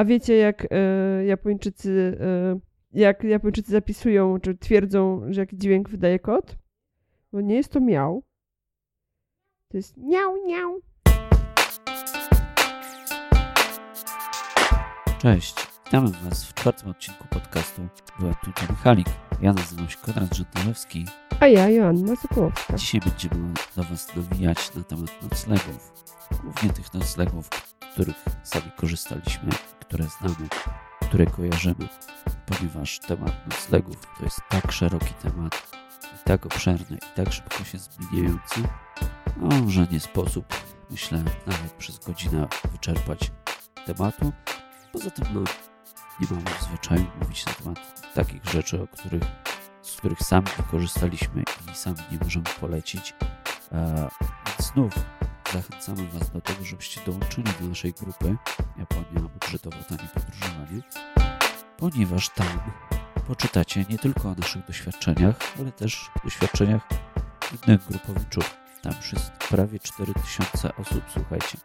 A wiecie, jak e, Japończycy, e, jak Japończycy zapisują, czy twierdzą, że jaki dźwięk wydaje kot? Bo nie jest to miał. To jest miał, miał. Cześć, witamy Was w czwartym odcinku podcastu Byłem tutaj Michalik. Ja nazywam się Konrad Żantarowski. A ja, Joanna Sokołowska. Dzisiaj będziemy do Was nawijać na temat noclegów. Głównie tych noclegów, których sami korzystaliśmy, które znamy, które kojarzymy, ponieważ temat noclegów to jest tak szeroki temat i tak obszerny i tak szybko się zmieniający, no, że nie sposób, myślę, nawet przez godzinę wyczerpać tematu. Poza tym, no, nie mamy w zwyczaju mówić na temat takich rzeczy, o których, z których sami korzystaliśmy i sami nie możemy polecić. E, znów zachęcamy Was do tego, żebyście dołączyli do naszej grupy Japonia budżetowo tanie podróżowanie, ponieważ tam poczytacie nie tylko o naszych doświadczeniach, ale też doświadczeniach innych grupowiczów. Tam już jest prawie 4000 osób, słuchajcie.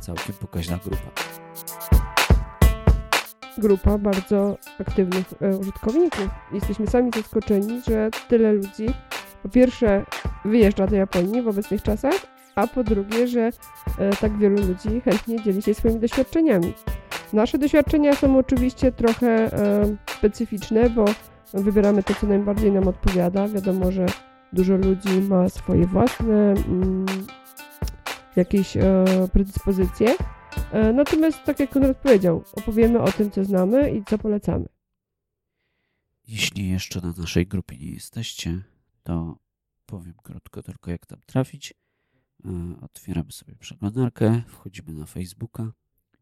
Całkiem pokaźna grupa. Grupa bardzo aktywnych e, użytkowników. Jesteśmy sami zaskoczeni, że tyle ludzi po pierwsze wyjeżdża do Japonii w obecnych czasach, a po drugie, że e, tak wielu ludzi chętnie dzieli się swoimi doświadczeniami. Nasze doświadczenia są oczywiście trochę e, specyficzne, bo wybieramy to, co najbardziej nam odpowiada. Wiadomo, że dużo ludzi ma swoje własne mm, jakieś e, predyspozycje. Natomiast, tak jak Konrad powiedział, opowiemy o tym, co znamy i co polecamy. Jeśli jeszcze na naszej grupie nie jesteście, to powiem krótko tylko, jak tam trafić. E, Otwieramy sobie przeglądarkę, wchodzimy na Facebooka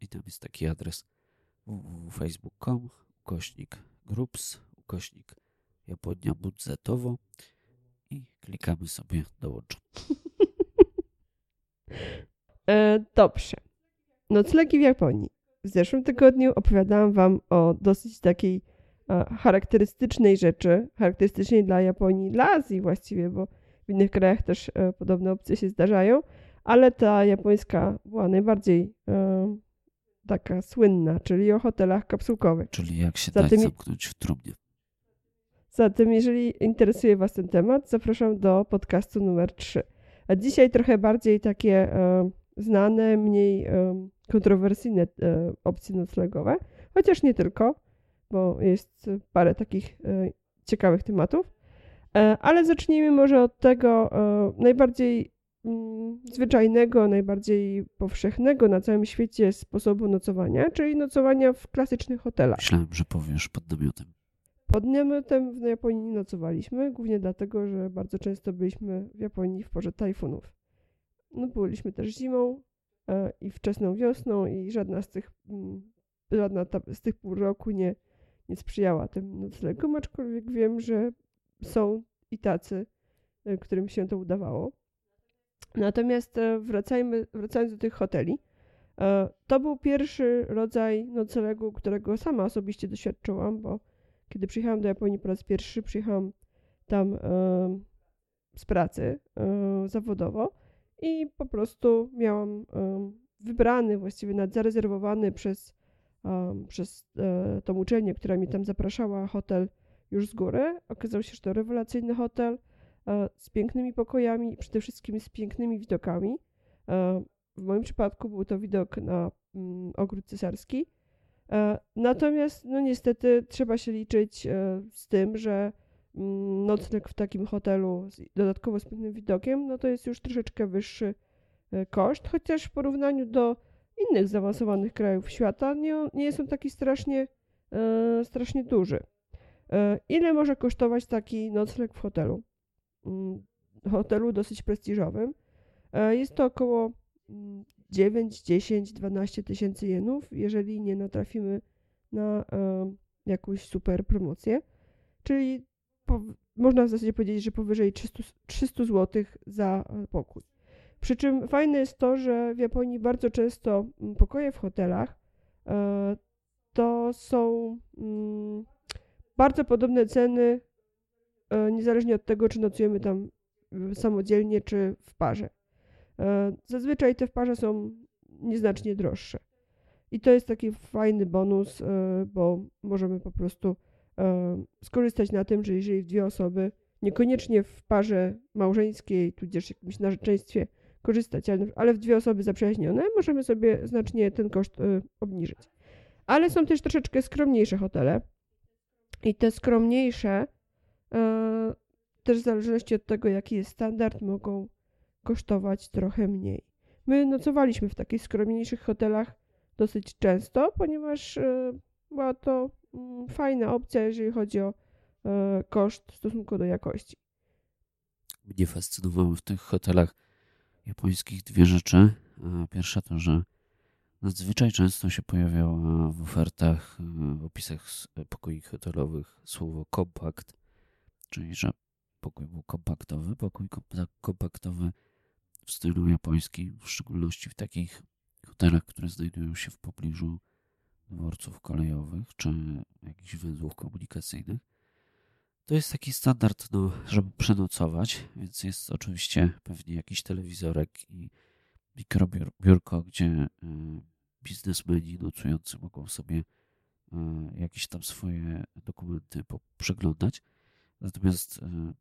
i tam jest taki adres www.facebook.com ukośnik groups, ukośnik Japonia budżetowo i klikamy sobie dołączam. E, dobrze. Noclegi w Japonii. W zeszłym tygodniu opowiadałam Wam o dosyć takiej e, charakterystycznej rzeczy, charakterystycznej dla Japonii, dla Azji właściwie, bo w innych krajach też e, podobne opcje się zdarzają, ale ta japońska była najbardziej e, taka słynna, czyli o hotelach kapsułkowych. Czyli jak się Zatem- dać zamknąć w trumnie. Zatem, jeżeli interesuje Was ten temat, zapraszam do podcastu numer 3. A dzisiaj trochę bardziej takie e, znane, mniej kontrowersyjne opcje noclegowe, chociaż nie tylko, bo jest parę takich ciekawych tematów. E, ale zacznijmy może od tego e, najbardziej mm, zwyczajnego, najbardziej powszechnego na całym świecie sposobu nocowania, czyli nocowania w klasycznych hotelach. Myślałem, że powiesz pod namiotem. Pod namiotem w Japonii nie nocowaliśmy, głównie dlatego, że bardzo często byliśmy w Japonii w porze tajfunów. No, byliśmy też zimą e, i wczesną wiosną i żadna z tych, mm, żadna ta, z tych pół roku nie, nie sprzyjała tym noclegom, aczkolwiek wiem, że są i tacy, e, którym się to udawało. Natomiast e, wracajmy, wracając do tych hoteli, e, to był pierwszy rodzaj noclegu, którego sama osobiście doświadczyłam, bo kiedy przyjechałam do Japonii po raz pierwszy, przyjechałam tam z pracy zawodowo i po prostu miałam wybrany, właściwie nawet zarezerwowany przez, przez tą uczelnię, która mnie tam zapraszała, hotel już z góry. Okazało się, że to rewelacyjny hotel e, z pięknymi pokojami przede wszystkim z pięknymi widokami. E, w moim przypadku był to widok na mm, ogród cesarski. E, Natomiast, no niestety, trzeba się liczyć z tym, że mm, nocleg w takim hotelu, dodatkowo z pięknym widokiem, no to jest już troszeczkę wyższy koszt, chociaż w porównaniu do innych zaawansowanych krajów świata nie, nie jest on taki strasznie, strasznie duży. E, Ile może kosztować taki nocleg w hotelu? Mm, Hotelu dosyć prestiżowym. E, Jest to około mm, 9, 10, 12 tysięcy jenów, jeżeli nie natrafimy na e, jakąś super promocję. Czyli po, można w zasadzie powiedzieć, że powyżej 300, 300 zł za pokój. Przy czym fajne jest to, że w Japonii bardzo często mm, pokoje w hotelach to są mm, bardzo podobne ceny, e, niezależnie od tego, czy nocujemy tam samodzielnie, czy w parze. E, Zazwyczaj te w parze są nieznacznie droższe. I to jest taki fajny bonus, e, bo możemy po prostu skorzystać na tym, że jeżeli dwie osoby, niekoniecznie w parze małżeńskiej, tudzież jakimś narzeczeństwie korzystać, ale w dwie osoby zaprzyjaźnione, możemy sobie znacznie ten koszt obniżyć. Ale są też troszeczkę skromniejsze hotele. I te skromniejsze, też w zależności od tego, jaki jest standard, mogą kosztować trochę mniej. My nocowaliśmy w takich skromniejszych hotelach dosyć często, ponieważ e, była to mm, fajna opcja, jeżeli chodzi o e, koszt w stosunku do jakości. Mnie fascynowały w tych hotelach japońskich dwie rzeczy. Pierwsza to, że nadzwyczaj często się pojawiała w ofertach, e, w opisach pokoi hotelowych słowo kompakt, czyli że pokój był kompaktowy. Pokój kompaktowy w stylu japońskim, w szczególności w takich hotelach, które znajdują się w pobliżu dworców kolejowych czy jakichś węzłów komunikacyjnych. To jest taki standard, no, żeby przenocować, więc jest oczywiście pewnie jakiś telewizorek i mikrobiurko, gdzie e, biznesmeni nocujący mogą sobie e, jakieś tam swoje dokumenty przeglądać. Natomiast e,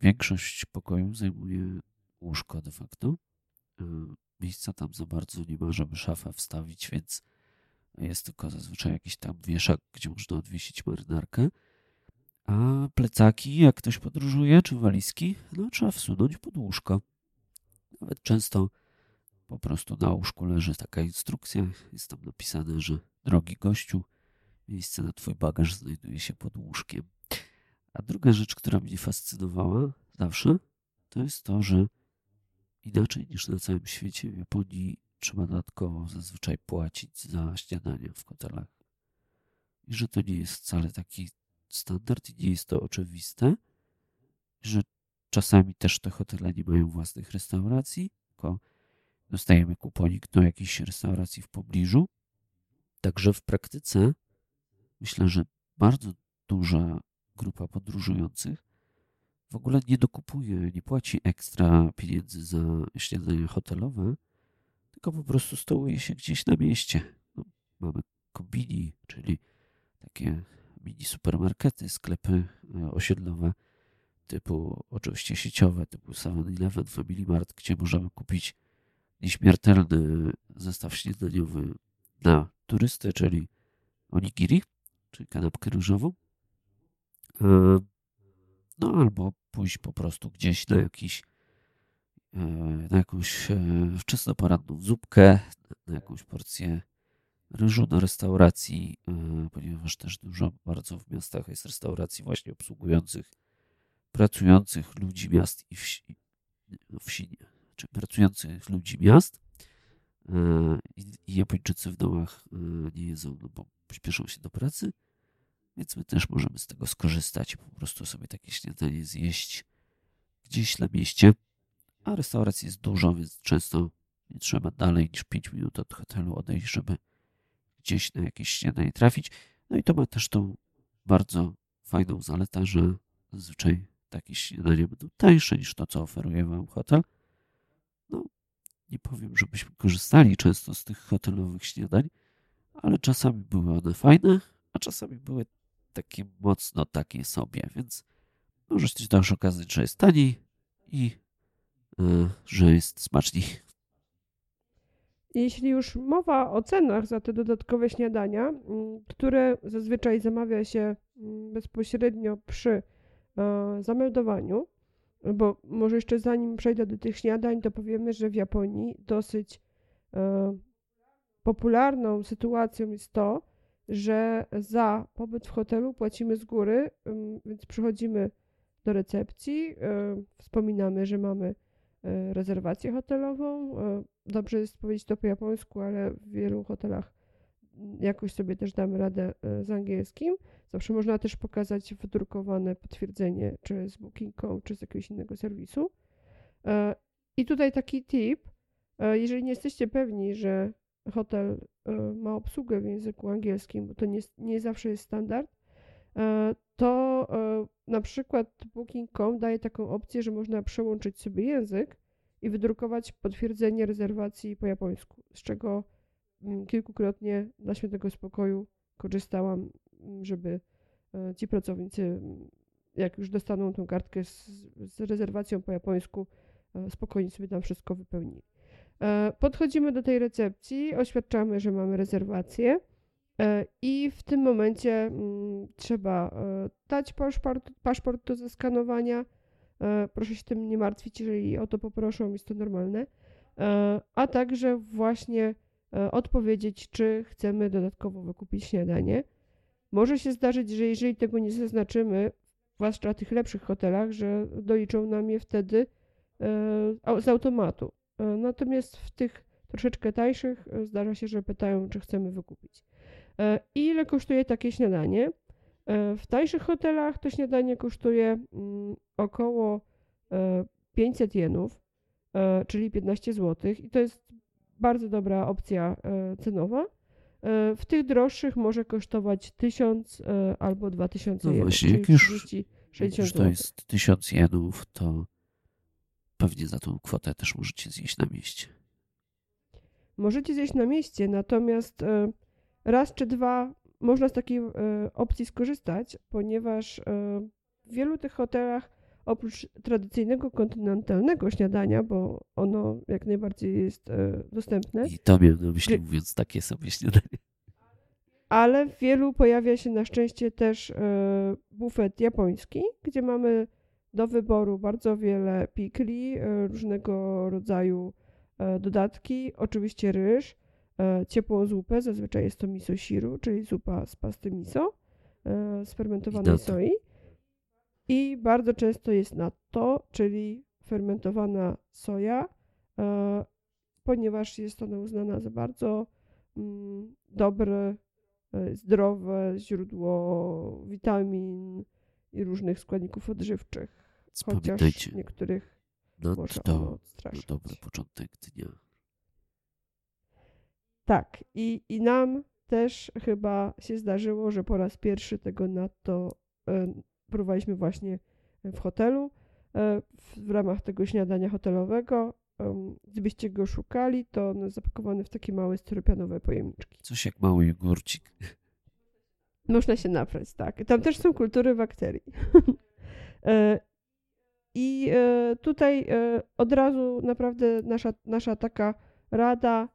większość pokojów zajmuje łóżko de facto. E, miejsca tam za bardzo nie ma, żeby szafę wstawić, więc jest tylko zazwyczaj jakiś tam wieszak, gdzie można odwiesić marynarkę. A plecaki, jak ktoś podróżuje, czy walizki, no trzeba wsunąć pod łóżko. Nawet często po prostu na łóżku leży taka instrukcja. Jest tam napisane, że drogi gościu, miejsce na twój bagaż znajduje się pod łóżkiem. A druga rzecz, która mnie fascynowała zawsze, to jest to, że Inaczej niż na całym świecie, w Japonii trzeba dodatkowo zazwyczaj płacić za śniadanie w hotelach. I że to nie jest wcale taki standard i nie jest to oczywiste, że czasami też te hotele nie mają własnych restauracji, tylko dostajemy kuponik do jakiejś restauracji w pobliżu. Także w praktyce myślę, że bardzo duża grupa podróżujących w ogóle nie dokupuje, nie płaci ekstra pieniędzy za śniadania hotelowe, tylko po prostu stołuje się gdzieś na mieście. No, mamy kombini, czyli takie mini supermarkety, sklepy e, osiedlowe typu oczywiście sieciowe, typu 7-Eleven, Family Mart, gdzie możemy kupić nieśmiertelny zestaw śniadaniowy na turystę, czyli onigiri, czyli kanapkę ryżową. E, no albo pójść po prostu gdzieś na jakiś e, na jakąś e, wczesnoporanną zupkę, na jakąś porcję ryżu do restauracji, ponieważ też dużo bardzo w miastach jest restauracji właśnie obsługujących pracujących ludzi miast i wsi, no wsi nie, pracujących ludzi miast i Japończycy w domach nie jedzą, no bo pośpieszą się do pracy więc my też możemy z tego skorzystać po prostu sobie takie śniadanie zjeść gdzieś na mieście. A restauracji jest dużo, więc często nie trzeba dalej niż 5 minut od hotelu odejść, żeby gdzieś na jakieś śniadanie trafić. No i to ma też tą bardzo fajną zaletę, że zazwyczaj takie śniadania będą tańsze niż to, co oferuje Wam hotel. No, nie powiem, żebyśmy korzystali często z tych hotelowych śniadań, ale czasami były one fajne, a czasami były takie mocno takie sobie, więc możecie też okazać, że jest taniej i yy, że jest smaczniej. Jeśli już mowa o cenach za te dodatkowe śniadania, mm, które zazwyczaj zamawia się mm, bezpośrednio przy e, zameldowaniu, bo może jeszcze zanim przejdę do tych śniadań, to powiemy, że w Japonii dosyć e, popularną sytuacją jest to, że za pobyt w hotelu płacimy z góry, więc przychodzimy do recepcji, wspominamy, że mamy e, rezerwację hotelową. E, dobrze jest powiedzieć to po japońsku, ale w wielu hotelach jakoś sobie też damy radę e, z angielskim. Zawsze można też pokazać wydrukowane potwierdzenie, czy z Booking.com, czy z jakiegoś innego serwisu. I tutaj taki tip, jeżeli nie jesteście pewni, że hotel e, ma obsługę w języku angielskim, bo to nie, nie zawsze jest standard, e, to e, na przykład Booking.com daje taką opcję, że można przełączyć sobie język i wydrukować potwierdzenie rezerwacji po japońsku, z czego kilkukrotnie dla świętego spokoju korzystałam, mm, żeby e, ci pracownicy, mm, jak już dostaną tą kartkę z, z rezerwacją po japońsku, e, spokojnie sobie tam wszystko wypełnili. E, podchodzimy do tej recepcji, oświadczamy, że mamy rezerwację i w tym momencie trzeba dać paszport, paszport do zeskanowania. Proszę się tym nie martwić, jeżeli o to poproszą, jest to normalne. A także właśnie odpowiedzieć, czy chcemy dodatkowo wykupić śniadanie. Może się zdarzyć, że jeżeli tego nie zaznaczymy, zwłaszcza w tych lepszych hotelach, że doliczą nam je wtedy e, z automatu. E, natomiast w tych troszeczkę tańszych zdarza się, że pytają, czy chcemy wykupić. Ile kosztuje takie śniadanie? W tańszych hotelach to śniadanie kosztuje mm, około 500 jenów, czyli 15 zł. I to jest bardzo dobra opcja e, cenowa. E, w tych droższych może kosztować 1000 e, albo 2000 no jenów. Właśnie, jak już, 30, jak już to jest 1000 jenów, to pewnie za tą kwotę też możecie zjeść na mieście. Możecie zjeść na mieście, natomiast raz czy dwa można z takiej opcji skorzystać, ponieważ w wielu tych hotelach oprócz tradycyjnego kontynentalnego śniadania, bo ono jak najbardziej jest e, dostępne. I to miałem na myśli, mówiąc takie sobie śniadanie. Ale w wielu pojawia się na szczęście też e, bufet japoński, gdzie mamy do wyboru bardzo wiele pikli, e, różnego rodzaju dodatki, oczywiście ryż, ciepłą zupę, zazwyczaj jest to miso shiru, czyli zupa z pasty miso, z fermentowanej soi i bardzo często jest natto, czyli fermentowana soja, e, ponieważ jest ona uznana za bardzo mm, dobre, e, zdrowe źródło witamin i różnych składników odżywczych. Chociaż niektórych no może to na dobry początek dnia. Tak, i, i nam też chyba się zdarzyło, że po raz pierwszy tego natto e, próbowaliśmy właśnie w hotelu e, w ramach tego śniadania hotelowego. Gdybyście go szukali, to on jest zapakowany w takie małe styropianowe pojemniczki. Coś jak mały jogurcik. Można się naprać, tak. Tam też są kultury bakterii. E, I e, tutaj od razu naprawdę nasza, nasza taka rada,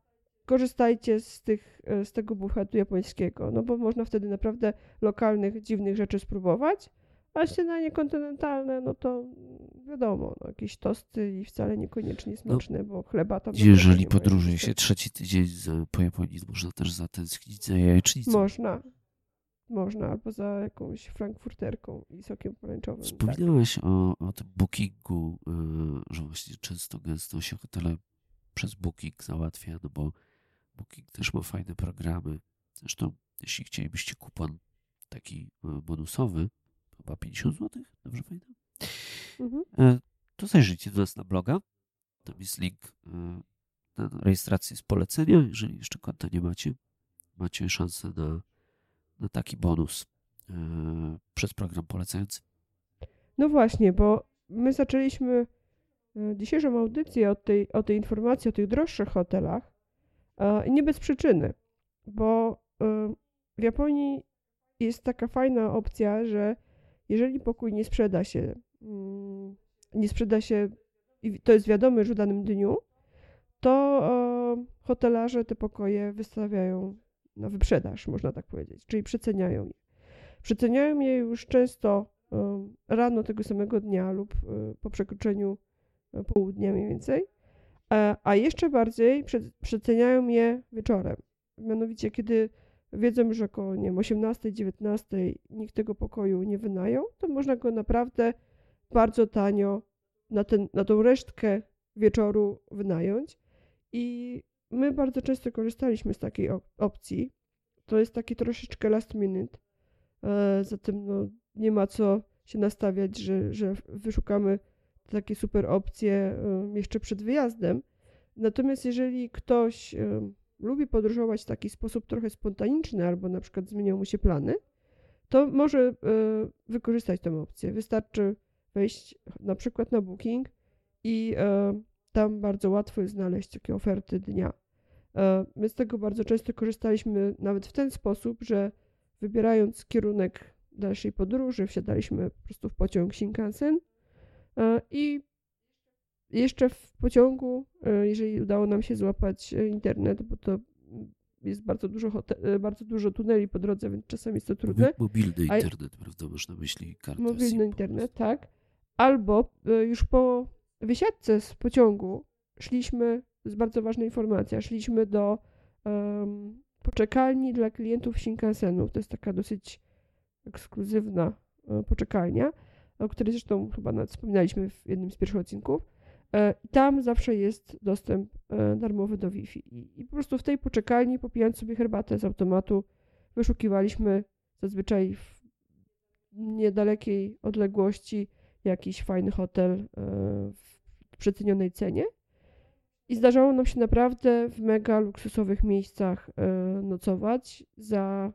korzystajcie z, tych, z tego bufetu japońskiego, no bo można wtedy naprawdę lokalnych, dziwnych rzeczy spróbować a śniadanie kontynentalne, no to wiadomo, no, jakieś tosty i wcale niekoniecznie no, smaczne, no, bo chleba tam... Jeżeli podróżuje się trzeci tydzień po Japonii, to można też zatęsknić za jajecznicą. Można. Można, albo za jakąś frankfurterką i sokiem pomarańczowym. Tak. Wspominałeś tak. o, o tym bookingu, yy, że właśnie często, gęsto się hotele przez booking załatwia, no bo booking też ma fajne programy. Zresztą, jeśli chcielibyście kupon taki e, bonusowy, chyba 50 zł, dobrze pamiętam? Mhm. E, to zajrzyjcie do nas na bloga. Tam jest link e, na rejestrację z polecenia. Jeżeli jeszcze konta nie macie, macie szansę na, na taki bonus e, przez program polecający. No właśnie, bo my zaczęliśmy dzisiejszą audycję od tej, o tej informacji o tych droższych hotelach i nie bez przyczyny, bo w Japonii jest taka fajna opcja, że jeżeli pokój nie sprzeda się, mm, nie sprzeda się, i to jest wiadome, że w danym dniu, to hotelarze te pokoje wystawiają na wyprzedaż, można tak powiedzieć, czyli przeceniają je. Przeceniają je już często rano tego samego dnia lub e, po przekroczeniu e, południa mniej więcej, a jeszcze bardziej przeceniają je wieczorem. Mianowicie, kiedy wiedzą, że około nie wiem, 18, 19 nikt tego pokoju nie wynajął, to można go naprawdę bardzo tanio na, ten, na tą resztkę wieczoru wynająć. I my bardzo często korzystaliśmy z takiej op opcji. To jest taki troszeczkę last minute. E, zatem no, nie ma co się nastawiać, że, że wyszukamy takie super opcje e, jeszcze przed wyjazdem. Natomiast jeżeli ktoś e, lubi podróżować w taki sposób trochę spontaniczny, albo na przykład zmienią mu się plany, to może y, wykorzystać tę opcję. Wystarczy wejść na przykład na Booking i y, tam bardzo łatwo jest znaleźć takie oferty dnia. E, my z tego bardzo często korzystaliśmy nawet w ten sposób, że wybierając kierunek dalszej podróży, wsiadaliśmy po prostu w pociąg Shinkansen e, i jeszcze w pociągu, e, jeżeli udało nam się złapać internet, bo to jest bardzo dużo, bardzo dużo tuneli po drodze, więc czasami jest to trudne. Mobilny internet, A... prawda? Masz na myśli kartę Mobilny internet, tak. Albo już po wysiadce z pociągu szliśmy to jest bardzo ważna informacja. Szliśmy do um, poczekalni dla klientów Shinkansenów. To jest taka dosyć ekskluzywna e, poczekalnia, o której zresztą chyba nawet wspominaliśmy w jednym z pierwszych odcinków. E, tam zawsze jest dostęp e, darmowy do Wi-Fi. I, po prostu w tej poczekalni, popijając sobie herbatę z automatu, wyszukiwaliśmy zazwyczaj w niedalekiej odległości jakiś fajny hotel w przecenionej cenie i zdarzało nam się naprawdę w mega luksusowych miejscach e, nocować za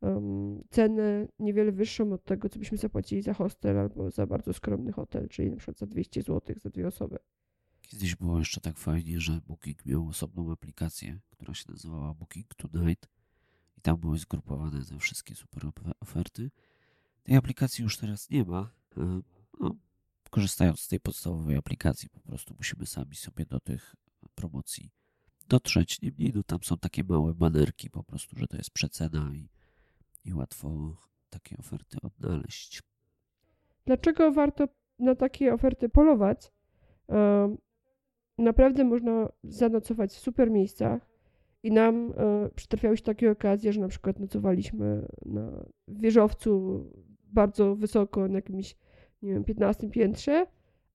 um, cenę niewiele wyższą od tego, co byśmy zapłacili za hostel albo za bardzo skromny hotel, czyli na przykład za 200 zł za dwie osoby. Kiedyś było jeszcze tak fajnie, że Booking miał osobną aplikację, która się nazywała Booking Tonight i tam były zgrupowane te wszystkie super oferty. Tej aplikacji już teraz nie ma. E, no, korzystając z tej podstawowej aplikacji, po prostu musimy sami sobie do tych promocji dotrzeć. Niemniej no, tam są takie małe banerki po prostu, że to jest przecena i, i łatwo takie oferty odnaleźć. Dlaczego warto na takie oferty polować? Naprawdę można zanocować w super miejscach i nam e, przytrafiały się takie okazje, że na przykład nocowaliśmy na wieżowcu bardzo wysoko na jakimś nie wiem, 15 piętrze,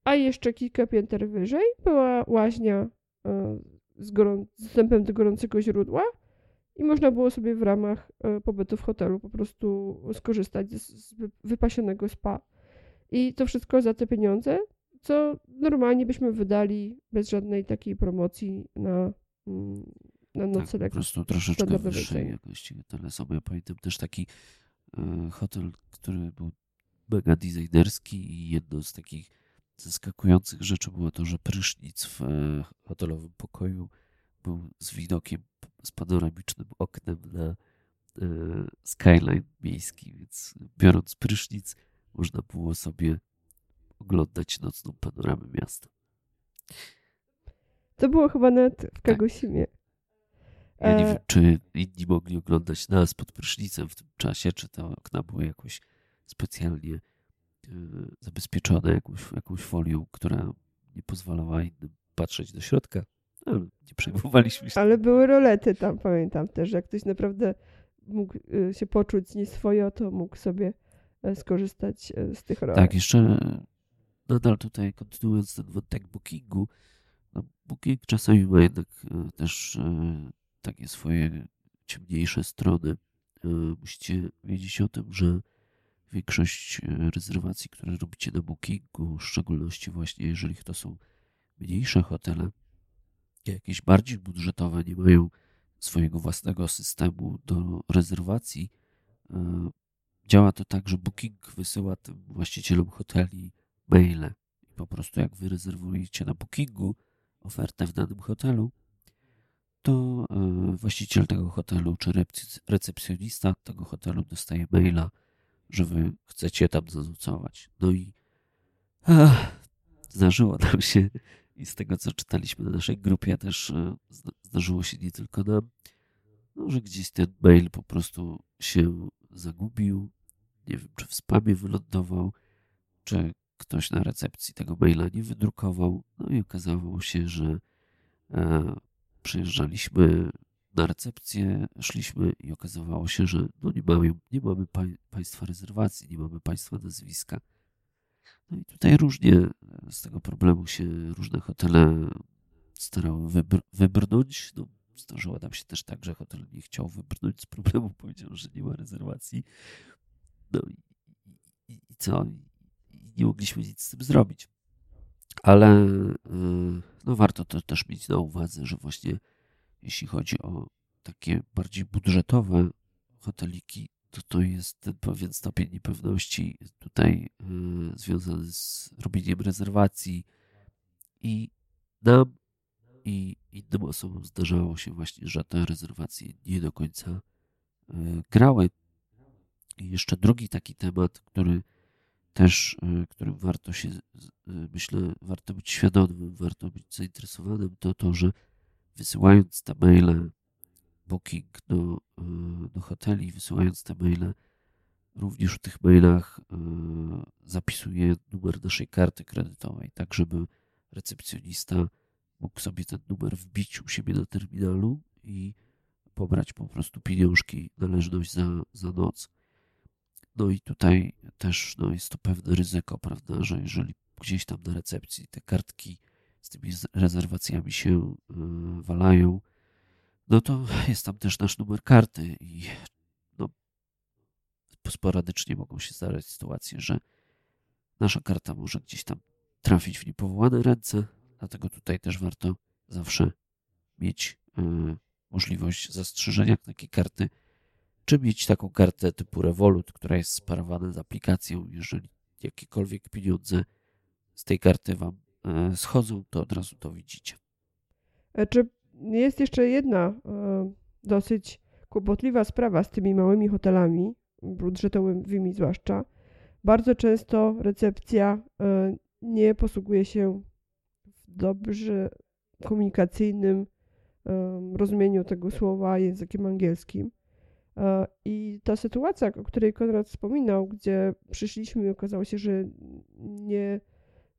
a jeszcze kilka pięter wyżej była łaźnia e, z, gorą- z dostępem do gorącego źródła i można było sobie w ramach e, pobytu w hotelu po prostu skorzystać z wypasionego spa. I to wszystko za te pieniądze, co normalnie byśmy wydali bez żadnej takiej promocji na, mm, na nocleg. Tak, po prostu troszeczkę wyższej jakości są. Ja pamiętam też taki e, hotel, który był mega designerski i jedno z takich zaskakujących rzeczy było to, że prysznic w e, hotelowym pokoju był z widokiem, z panoramicznym oknem na e, skyline miejski, więc biorąc prysznic można było sobie oglądać nocną panoramę miasta. To było chyba nawet w Kagosimie. Tak. Ja nie wiem, czy inni mogli oglądać nas pod prysznicem w tym czasie, czy te okna były jakoś specjalnie e, zabezpieczone jakąś, jakąś folią, która nie pozwalała innym patrzeć do środka. Nie przejmowaliśmy się. Ale były rolety tam, pamiętam też. Jak ktoś naprawdę mógł e, się poczuć nieswojo, to mógł sobie e, skorzystać z tych rolet. Tak, jeszcze nadal tutaj kontynuując ten wątek bookingu, no booking czasami ma jednak też takie swoje ciemniejsze strony. Musicie wiedzieć o tym, że większość e, rezerwacji, które robicie na Bookingu, w szczególności właśnie jeżeli to są mniejsze hotele, jakieś bardziej budżetowe, nie mają swojego własnego systemu do rezerwacji, e, działa to tak, że Booking wysyła tym właścicielom hoteli maile. I po prostu jak wy rezerwujecie na Bookingu ofertę w danym hotelu, to e, właściciel tego hotelu czy recepcjonista tego hotelu dostaje maila że wy chcecie tam zanocować. No i ach, zdarzyło nam się i z tego, co czytaliśmy na naszej grupie, też e, zdarzyło się nie tylko nam, no, że gdzieś ten mail po prostu się zagubił. Nie wiem, czy w spamie wylądował, czy ktoś na recepcji tego maila nie wydrukował. No i okazało się, że e, przyjeżdżaliśmy na recepcję szliśmy i okazywało się, że no nie, mamy, nie mamy państwa rezerwacji, nie mamy państwa nazwiska. No i tutaj różnie z tego problemu się różne hotele starały wybr wybrnąć. No, zdarzyło nam się też tak, że hotel nie chciał wybrnąć z problemu, powiedział, że nie ma rezerwacji. No i, i, i co? I nie mogliśmy nic z tym zrobić. Ale yy, no, warto to też mieć na uwadze, że właśnie jeśli chodzi o takie bardziej budżetowe hoteliki, to to jest ten pewien stopień niepewności tutaj yy, związany z robieniem rezerwacji i nam i innym osobom zdarzało się właśnie, że te rezerwacje nie do końca e, grały. I jeszcze drugi taki temat, który też, e, którym warto się, myślę, warto być świadomym, warto być zainteresowanym, to to, że wysyłając te maile booking do, do hoteli, wysyłając te maile, również w tych mailach zapisuję numer naszej karty kredytowej, tak żeby recepcjonista mógł sobie ten numer wbić u siebie na terminalu i pobrać po prostu pieniążki, należność za, za noc. No i tutaj też no, jest to pewne ryzyko, prawda, że jeżeli gdzieś tam na recepcji te kartki z tymi rezerwacjami się y, walają, no to jest tam też nasz numer karty i no, sporadycznie mogą się zdarzać sytuacje, że nasza karta może gdzieś tam trafić w niepowołane ręce, dlatego tutaj też warto zawsze mieć y, możliwość zastrzeżenia takiej karty, czy mieć taką kartę typu Revolut, która jest sparowana z aplikacją. Jeżeli jakiekolwiek pieniądze z tej karty Wam y, schodzą, to od razu to widzicie. E, czy jest jeszcze jedna y, dosyć kłopotliwa sprawa z tymi małymi hotelami, budżetowymi zwłaszcza. Bardzo często recepcja nie posługuje się w dobrze komunikacyjnym rozumieniu tego słowa językiem angielskim. E, I ta sytuacja, o której Konrad wspominał, gdzie przyszliśmy i okazało się, że nie,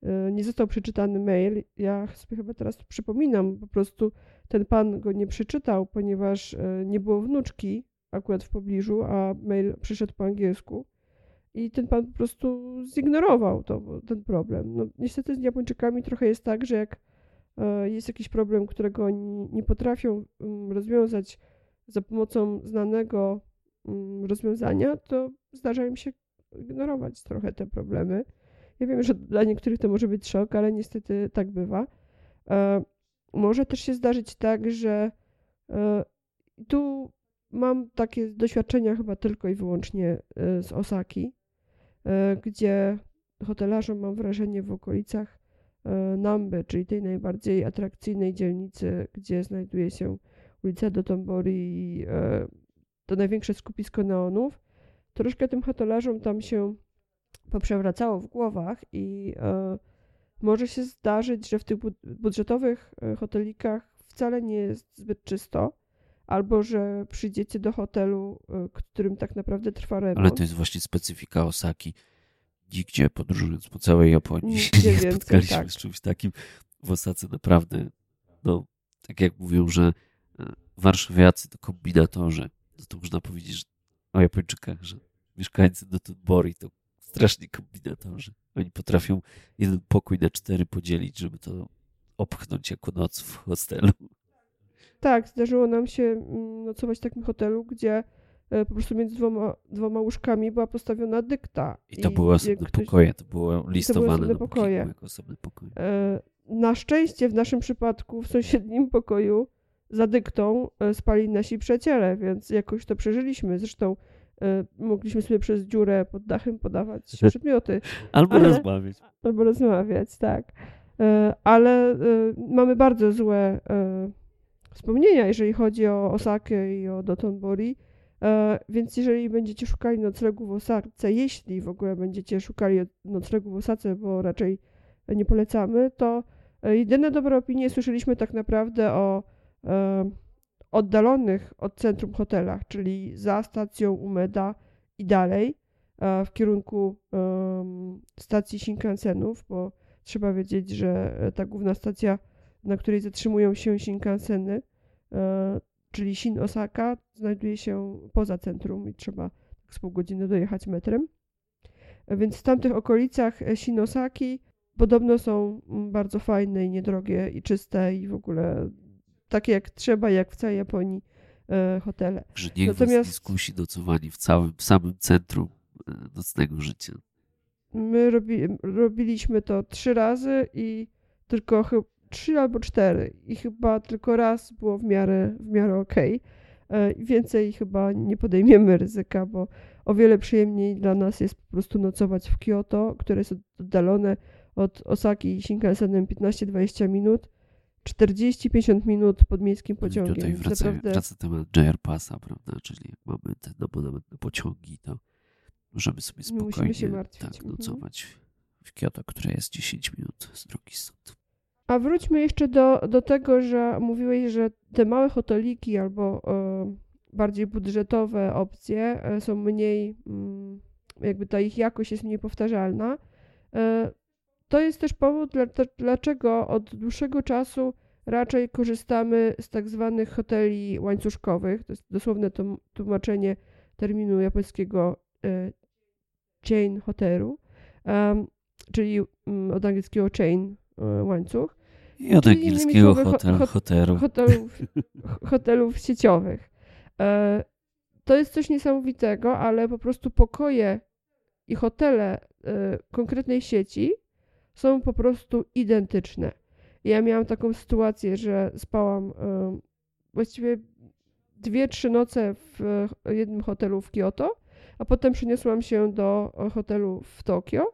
e, nie został przeczytany mail, ja sobie chyba teraz przypominam, po prostu ten pan go nie przeczytał, ponieważ e, nie było wnuczki akurat w pobliżu, a mail przyszedł po angielsku. I ten pan po prostu zignorował to, ten problem. No, niestety z Japończykami trochę jest tak, że jak e, jest jakiś problem, którego oni nie potrafią mm, rozwiązać za pomocą znanego mm, rozwiązania, to zdarza im się ignorować trochę te problemy. Ja wiem, że dla niektórych to może być szok, ale niestety tak bywa. E, może też się zdarzyć tak, że e, tu mam takie doświadczenia chyba tylko i wyłącznie z Osaki, E, gdzie hotelarzom, mam wrażenie, w okolicach e, Namby, czyli tej najbardziej atrakcyjnej dzielnicy, gdzie znajduje się ulica Dotonbori i e, to największe skupisko neonów, troszkę tym hotelarzom tam się poprzewracało w głowach i może się zdarzyć, że w tych budżetowych hotelikach wcale nie jest zbyt czysto, albo że przyjdziecie do hotelu, e, którym tak naprawdę trwa remont. Ale to jest właśnie specyfika Osaki. Nigdzie podróżując po całej Japonii Nigdzie nie spotkaliśmy tak. z czymś takim. W Osace naprawdę, no, tak jak mówią, że e, warszawiacy to kombinatorzy. No to można powiedzieć że o Japończykach, że mieszkańcy do Bori to strasznie kombinatorzy. Oni potrafią jeden pokój na cztery podzielić, żeby to opchnąć jako noc w hostelu. Tak, zdarzyło nam się mm, nocować w takim hotelu, gdzie e, po prostu między dwoma, dwoma łóżkami była postawiona dykta. I to I były osobne ktoś... pokoje, to było listowane to były osobne pokoje. jako osobne pokoje. Na szczęście w naszym przypadku w sąsiednim pokoju za dyktą e, spali nasi przyjaciele, więc jakoś to przeżyliśmy. Zresztą mogliśmy sobie przez dziurę pod dachem podawać przedmioty. albo ale, rozmawiać. Albo rozmawiać, tak. Ale mamy bardzo złe wspomnienia, jeżeli chodzi o Osakę i o Dotonbori. Więc jeżeli będziecie szukali noclegu w Osace, jeśli w ogóle będziecie szukali noclegu w Osace, bo raczej nie polecamy, to jedyne dobre opinie słyszeliśmy tak naprawdę o oddalonych od centrum hotelach, czyli za stacją Umeda i dalej w kierunku stacji Shinkansenów, bo trzeba wiedzieć, że ta główna stacja na której zatrzymują się Shinkanseny, e, czyli Shin Osaka, znajduje się poza centrum i trzeba tak z pół godziny dojechać metrem. E, więc w tamtych okolicach Shin Osaki podobno są bardzo fajne i niedrogie i czyste i w ogóle takie jak trzeba, jak w całej Japonii e, hotele. Że niech Natomiast was skusi nocowanie w całym, w samym centrum nocnego życia. My robi, robiliśmy to trzy razy i tylko trzy albo cztery i chyba tylko raz było w miarę, w miarę okej. Okay. Więcej chyba nie podejmiemy ryzyka, bo o wiele przyjemniej dla nas jest po prostu nocować w Kyoto, które jest oddalone od Osaki Shinkansenem 15-20 minut 40-50 minut miejskim pociągiem. Tutaj wraca, naprawdę... wraca temat JR Passa, prawda? Czyli mamy ten abonament na pociągi, to możemy sobie spokojnie tak, mhm. nocować w Kyoto, które jest 10 minut z drogi stąd. A wróćmy jeszcze do, do tego, że mówiłeś, że te małe hoteliki albo e, bardziej budżetowe opcje e, są mniej, mm, jakby ta ich jakość jest mniej powtarzalna. E, to jest też powód, dlaczego od dłuższego czasu raczej korzystamy z tak zwanych hoteli łańcuszkowych. To jest dosłowne tłumaczenie terminu japońskiego chain hotelu, czyli mm, od angielskiego chain łańcuch. I od angielskiego hotel, hotelu. Hotelów, hotelów sieciowych. E, to jest coś niesamowitego, ale po prostu pokoje i hotele e, konkretnej sieci są po prostu identyczne. Ja miałam taką sytuację, że spałam e, właściwie dwie, trzy noce w jednym hotelu w Kyoto, a potem przeniosłam się do hotelu w Tokio,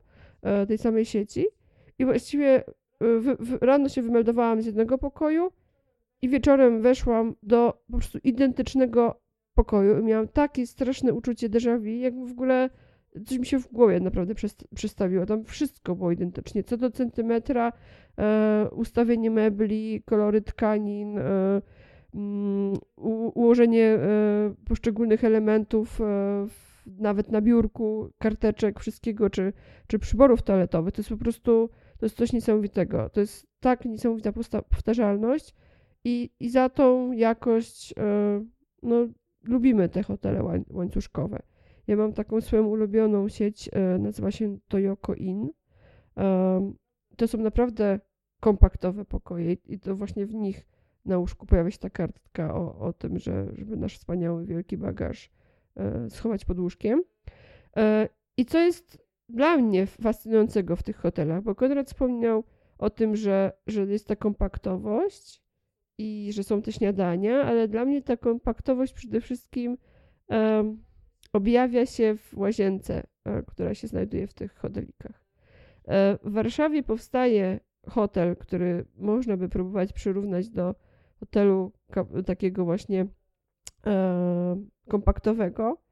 tej samej sieci i właściwie w, w, rano się wymeldowałam z jednego pokoju i wieczorem weszłam do po prostu identycznego pokoju i miałam takie straszne uczucie déjà vu, jak w ogóle coś mi się w głowie naprawdę przestawiło. Tam wszystko było identycznie. Co do centymetra, e, ustawienie mebli, kolory tkanin, e, mm, ułożenie e, poszczególnych elementów, e, nawet na biurku, karteczek, wszystkiego, czy, czy przyborów toaletowych. To jest po prostu to jest coś niesamowitego. To jest tak niesamowita powtarzalność i, i za tą jakość e, no, lubimy te hotele łańcuszkowe. Ja mam taką swoją ulubioną sieć, e, nazywa się Toyoko Inn. E, to są naprawdę kompaktowe pokoje i to właśnie w nich na łóżku pojawia się ta kartka o, o tym, że, żeby nasz wspaniały, wielki bagaż schować pod łóżkiem. I co jest dla mnie fascynującego w tych hotelach, bo Konrad wspomniał o tym, że, że jest ta kompaktowość i że są te śniadania, ale dla mnie ta kompaktowość przede wszystkim um, objawia się w łazience, e, która się znajduje w tych hotelikach. E, w Warszawie powstaje hotel, który można by próbować przyrównać do hotelu takiego właśnie e, kompaktowego,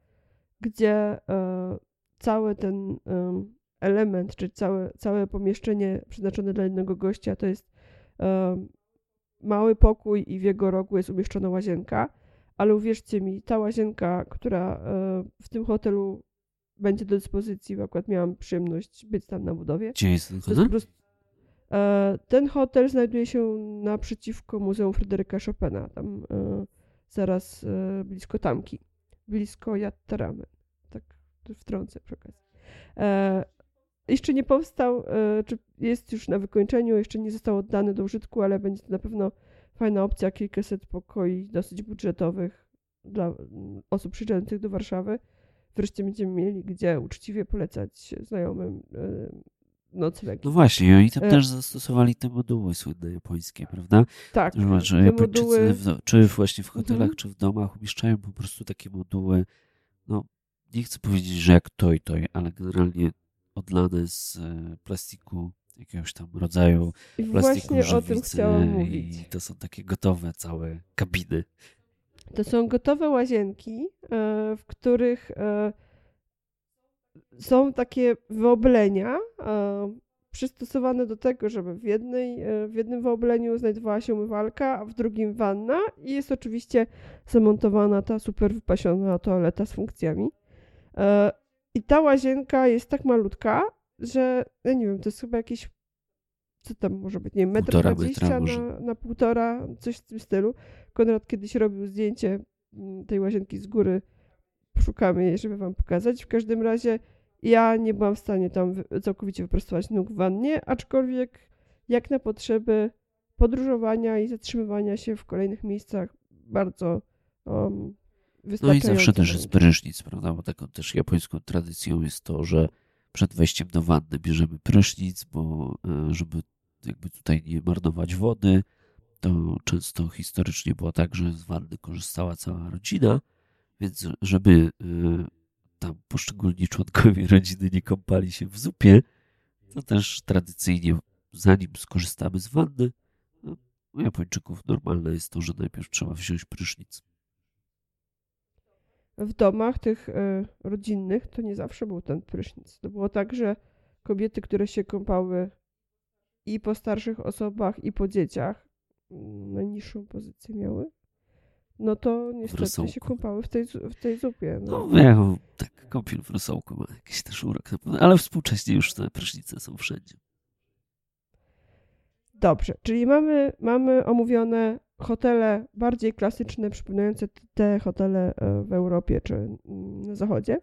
gdzie cały ten element, czy całe, całe pomieszczenie przeznaczone dla jednego gościa to jest mały pokój i w jego rogu jest umieszczona łazienka, ale uwierzcie mi, ta łazienka, która um, w tym hotelu będzie do dyspozycji, bo akurat miałam przyjemność być tam na budowie. Gdzie jest ten hotel? Jest e, ten hotel znajduje się naprzeciwko Muzeum Fryderyka Chopina, tam e, zaraz e, blisko Tamki, blisko Yattaramy wtrącę przy okazji. E, jeszcze nie powstał, e, czy jest już na wykończeniu, jeszcze nie został oddany do użytku, ale będzie to na pewno fajna opcja, kilkaset pokoi dosyć budżetowych dla mm, osób przyjeżdżających do Warszawy. Wreszcie będziemy mieli gdzie uczciwie polecać znajomym e, nocleg. No właśnie, oni tam e... też zastosowali te moduły słynne japońskie, prawda? Tak. Że, że Japończycy, moduły... w, czy właśnie w hotelach, mhm. czy w domach umieszczają po prostu takie moduły, no nie chcę powiedzieć, że jak toj toj, ale generalnie odlane z e, plastiku jakiegoś tam rodzaju I plastiku właśnie o tym chciałam mówić. I to są takie gotowe całe kabiny. To są gotowe łazienki, e, w których e, są takie wyoblenia przystosowane do tego, żeby w, jednej, w jednym wyobleniu znajdowała się umywalka, a w drugim wanna i jest oczywiście zamontowana ta super wypasiona toaleta z funkcjami. E, I ta łazienka jest tak malutka, że ja nie wiem, to jest chyba jakieś co tam może być, nie wiem, metr dwadzieścia na, na półtora, coś w tym stylu. Konrad kiedyś robił zdjęcie mm, tej łazienki z góry. Poszukamy jej, żeby wam pokazać. W każdym razie ja nie byłam w stanie tam całkowicie wyprostować nóg w wannie, aczkolwiek jak na potrzeby podróżowania i zatrzymywania się w kolejnych miejscach bardzo um, no i zawsze też jest prysznic, prawda? Bo taką też japońską tradycją jest to, że przed wejściem do wanny bierzemy prysznic, bo e, żeby jakby tutaj nie marnować wody, to często historycznie było tak, że z wanny korzystała cała rodzina, więc żeby e, tam poszczególni członkowie rodziny nie kąpali się w zupie, to też tradycyjnie zanim skorzystamy z wanny, no, u Japończyków normalne jest to, że najpierw trzeba wziąć prysznic. W domach tych e, rodzinnych to nie zawsze był ten prysznic. To było tak, że kobiety, które się kąpały i po starszych osobach, i po dzieciach, mm, najniższą pozycję miały, no to niestety rosołku. się kąpały w tej, w tej zupie. No No. wiem, tak, kąpiel w rosołku ma jakiś też urok na pewno, ale współcześnie już te prysznice są wszędzie. Dobrze, czyli mamy, mamy omówione hotele bardziej klasyczne, przypominające te hotele e, w Europie czy mm, na zachodzie.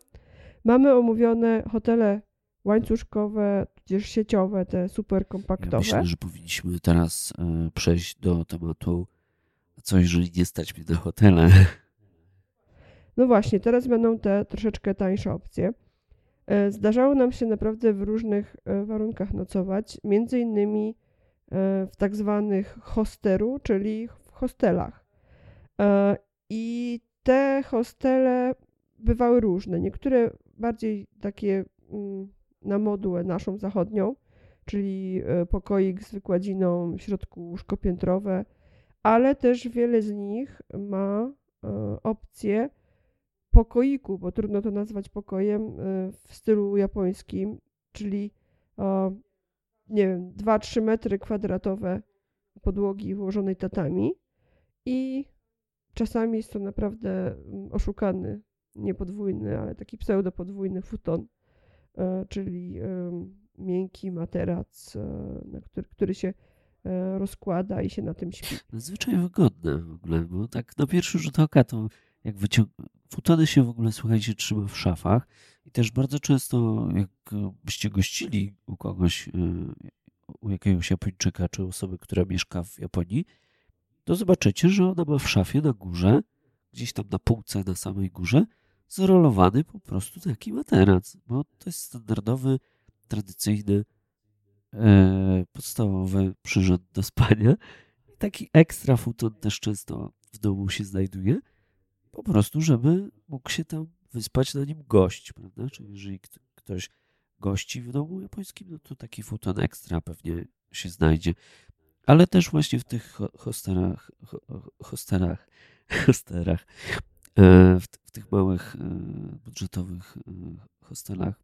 Mamy omówione hotele łańcuszkowe, tudzież sieciowe, te super Ja kompaktowe. myślę, że powinniśmy teraz e, przejść do tematu, co jeżeli nie stać mnie na hotele. No właśnie, teraz będą te troszeczkę tańsze opcje. E, Zdarzało nam się naprawdę w różnych warunkach nocować, między innymi w tak zwanych hosteru, czyli hostelach. E, I te hostele bywały różne. Niektóre bardziej takie mm, na modułę naszą zachodnią, czyli e, pokoik z wykładziną, w środku łóżko piętrowe, ale też wiele z nich ma e, opcję pokoiku, bo trudno to nazwać pokojem w stylu japońskim, czyli nie wiem, 2-3 metry kwadratowe podłogi włożonej tatami i czasami jest to naprawdę mm, oszukany, nie podwójny, ale taki pseudopodwójny futon, e, czyli miękki materac, e, który, który się e, rozkłada i się na tym śpi. Nadzwyczaj wygodne w ogóle, bo tak na pierwszy rzut oka to jak wyciąg... Futony się w ogóle, słuchajcie, trzyma w szafach i też bardzo często jak e, byście gościli u kogoś, u jakiegoś Japończyka czy osoby, która mieszka w Japonii, to zobaczycie, że ona ma w szafie na górze, gdzieś tam na półce na samej górze, zrolowany po prostu taki materac, bo to jest standardowy, tradycyjny, e, podstawowy przyrząd do spania. Taki ekstra futon też często w domu się znajduje, po prostu, żeby mógł się tam wyspać na nim gość, prawda? Czyli jeżeli kt- ktoś gości w domu japońskim, no to taki futon ekstra pewnie się znajdzie. Ale też właśnie w tych ho- hosterach, ho- ho- hosterach, hosterach, e, w, tych małych e, budżetowych e, hostelach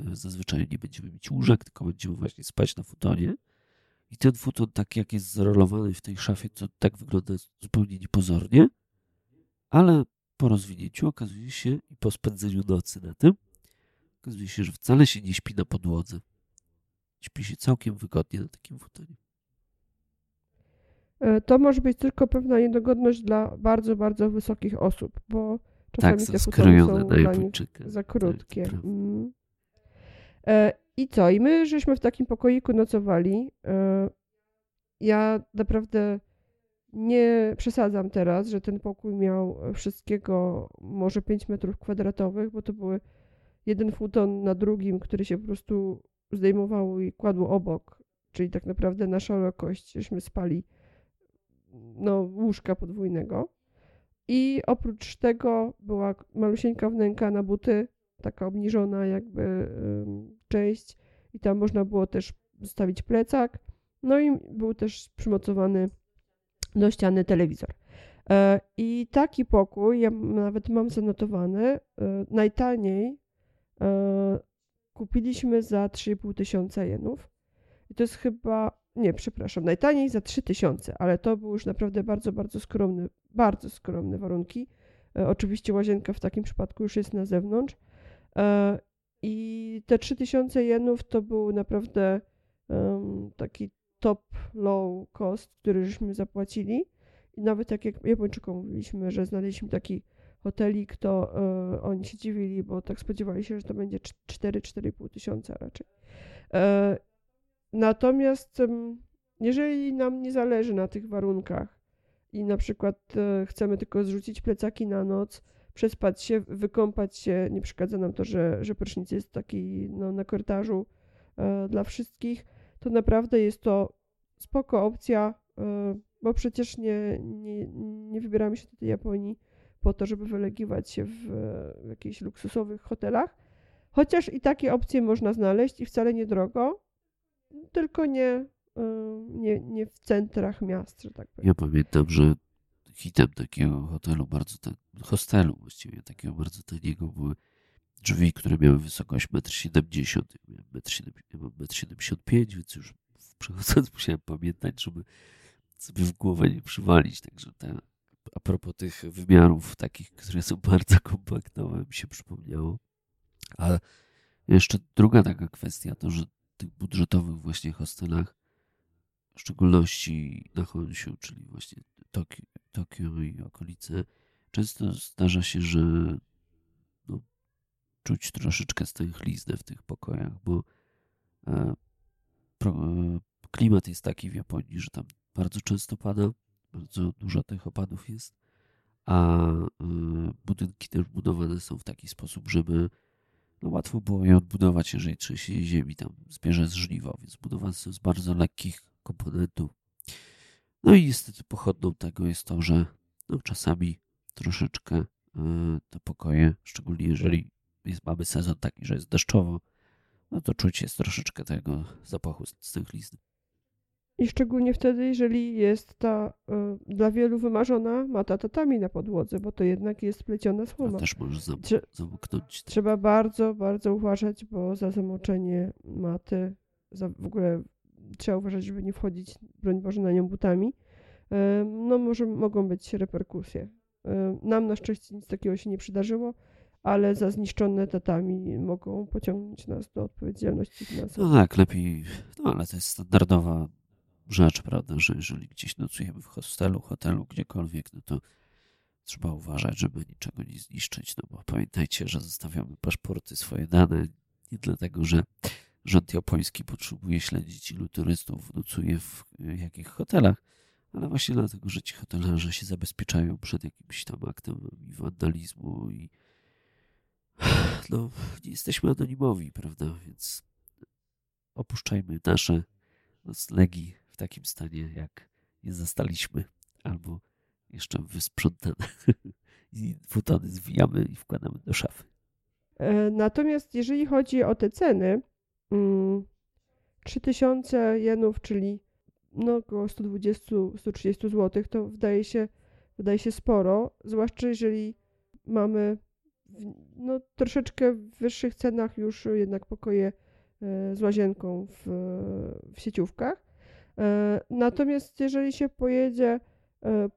e, zazwyczaj nie będziemy mieć łóżek, tylko będziemy właśnie spać na futonie. I ten futon, tak jak jest zrolowany w tej szafie, to tak wygląda zupełnie niepozornie, ale po rozwinięciu okazuje się i po spędzeniu nocy na tym, okazuje się, że wcale się nie śpi na podłodze. Śpi się całkiem wygodnie na takim futonie. E, To może być tylko pewna niedogodność dla bardzo, bardzo wysokich osób, bo czasami Tak, te skrojone są dla nich za Tak, krótkie. prawda. Mm. E, I co? I my żeśmy w takim pokoiku nocowali. E, Ja naprawdę nie przesadzam teraz, że ten pokój miał wszystkiego może 5 metrów kwadratowych, bo to były jeden futon na drugim, który się po prostu zdejmowało i kładło obok. Czyli tak naprawdę na szerokość żeśmy spali no, łóżka podwójnego. I oprócz tego była malusieńka wnęka na buty, taka obniżona jakby część i tam można było też zostawić plecak. No i był też przymocowany do ściany telewizor. E, I taki pokój, ja nawet mam zanotowany, e, najtaniej e, kupiliśmy za 3,5 tysiąca jenów. I to jest chyba, nie, przepraszam, najtaniej za 3 tysiące, ale to był już naprawdę bardzo, bardzo skromny, bardzo skromne warunki. E, Oczywiście łazienka w takim przypadku już jest na zewnątrz. E, I te 3000 jenów to był naprawdę taki top low cost, który żeśmy zapłacili. I nawet tak jak Japończykom mówiliśmy, że znaleźliśmy taki hotelik, to e, oni się dziwili, bo tak spodziewali się, że to będzie 4-4,5 tysiąca raczej. Natomiast jeżeli nam nie zależy na tych warunkach i na przykład e, chcemy tylko zrzucić plecaki na noc, przespać się, wykąpać się, nie przeszkadza nam to, że, że prysznic jest taki no, na korytarzu e, dla wszystkich, to naprawdę jest to spoko opcja, e, bo przecież nie, nie, nie wybieramy się do tej Japonii po to, żeby wylegiwać się w jakichś luksusowych hotelach. Chociaż i takie opcje można znaleźć i wcale niedrogo, tylko nie nie, nie w centrach miast, że tak powiem. Ja pamiętam, że hitem takiego hotelu bardzo ten, hostelu właściwie takiego bardzo taniego były drzwi, które miały wysokość 1,70 m. Ja mam 1,75 m, więc już przechodząc musiałem pamiętać, żeby sobie w głowę nie przywalić. Także te, a propos tych wymiarów takich, które są bardzo kompaktowe, mi się przypomniało. Ale jeszcze druga taka kwestia to, że tych budżetowych właśnie hostelach, w szczególności na Honsiu, czyli właśnie Tokio, Tokio i okolice, często zdarza się, że no, czuć troszeczkę stęchliznę w tych pokojach, bo e, pro, e, klimat jest taki w Japonii, że tam bardzo często pada, bardzo dużo tych opadów jest, a e, budynki też budowane są w taki sposób, żeby no, łatwo było je odbudować, jeżeli trzęsienie ziemi tam zbierze z żniwo, więc budowane są z bardzo lekkich komponentów. No i niestety pochodną tego jest to, że no, czasami troszeczkę e, te pokoje, szczególnie jeżeli jest, mamy sezon taki, że jest deszczowo, no to czuć jest troszeczkę tego zapachu stęchlizny. I szczególnie wtedy, jeżeli jest ta y, dla wielu wymarzona mata tatami na podłodze, bo to jednak jest pleciona słoma. To też może zam Trze zamknąć. Trzeba bardzo, bardzo uważać, bo za zamoczenie maty, za w ogóle trzeba uważać, żeby nie wchodzić, broń Boże, na nią butami. Y, no może mogą być reperkusje. Y, nam na szczęście nic takiego się nie przydarzyło ale za zniszczone tatami mogą pociągnąć nas do odpowiedzialności finansowej. No tak, lepiej, no ale to jest standardowa rzecz, prawda, że jeżeli gdzieś nocujemy w hostelu, hotelu, gdziekolwiek, no to trzeba uważać, żeby niczego nie zniszczyć, no bo pamiętajcie, że zostawiamy paszporty, swoje dane, nie dlatego, że rząd japoński potrzebuje śledzić, ilu turystów nocuje w jakich hotelach, ale właśnie dlatego, że ci hotelarze się zabezpieczają przed jakimś tam aktem wandalizmu i no, nie jesteśmy anonimowi, prawda, więc opuszczajmy nasze noclegi w takim stanie, jak je zastaliśmy, albo jeszcze wysprzątane i futony zwijamy i wkładamy do szafy. E, natomiast jeżeli chodzi o te ceny, 3000 mm, jenów, czyli no około 120-130 zł, to wydaje się, wydaje się sporo, zwłaszcza jeżeli mamy no, troszeczkę w wyższych cenach już jednak pokoje e, z łazienką w, w sieciówkach. E, natomiast jeżeli się pojedzie e,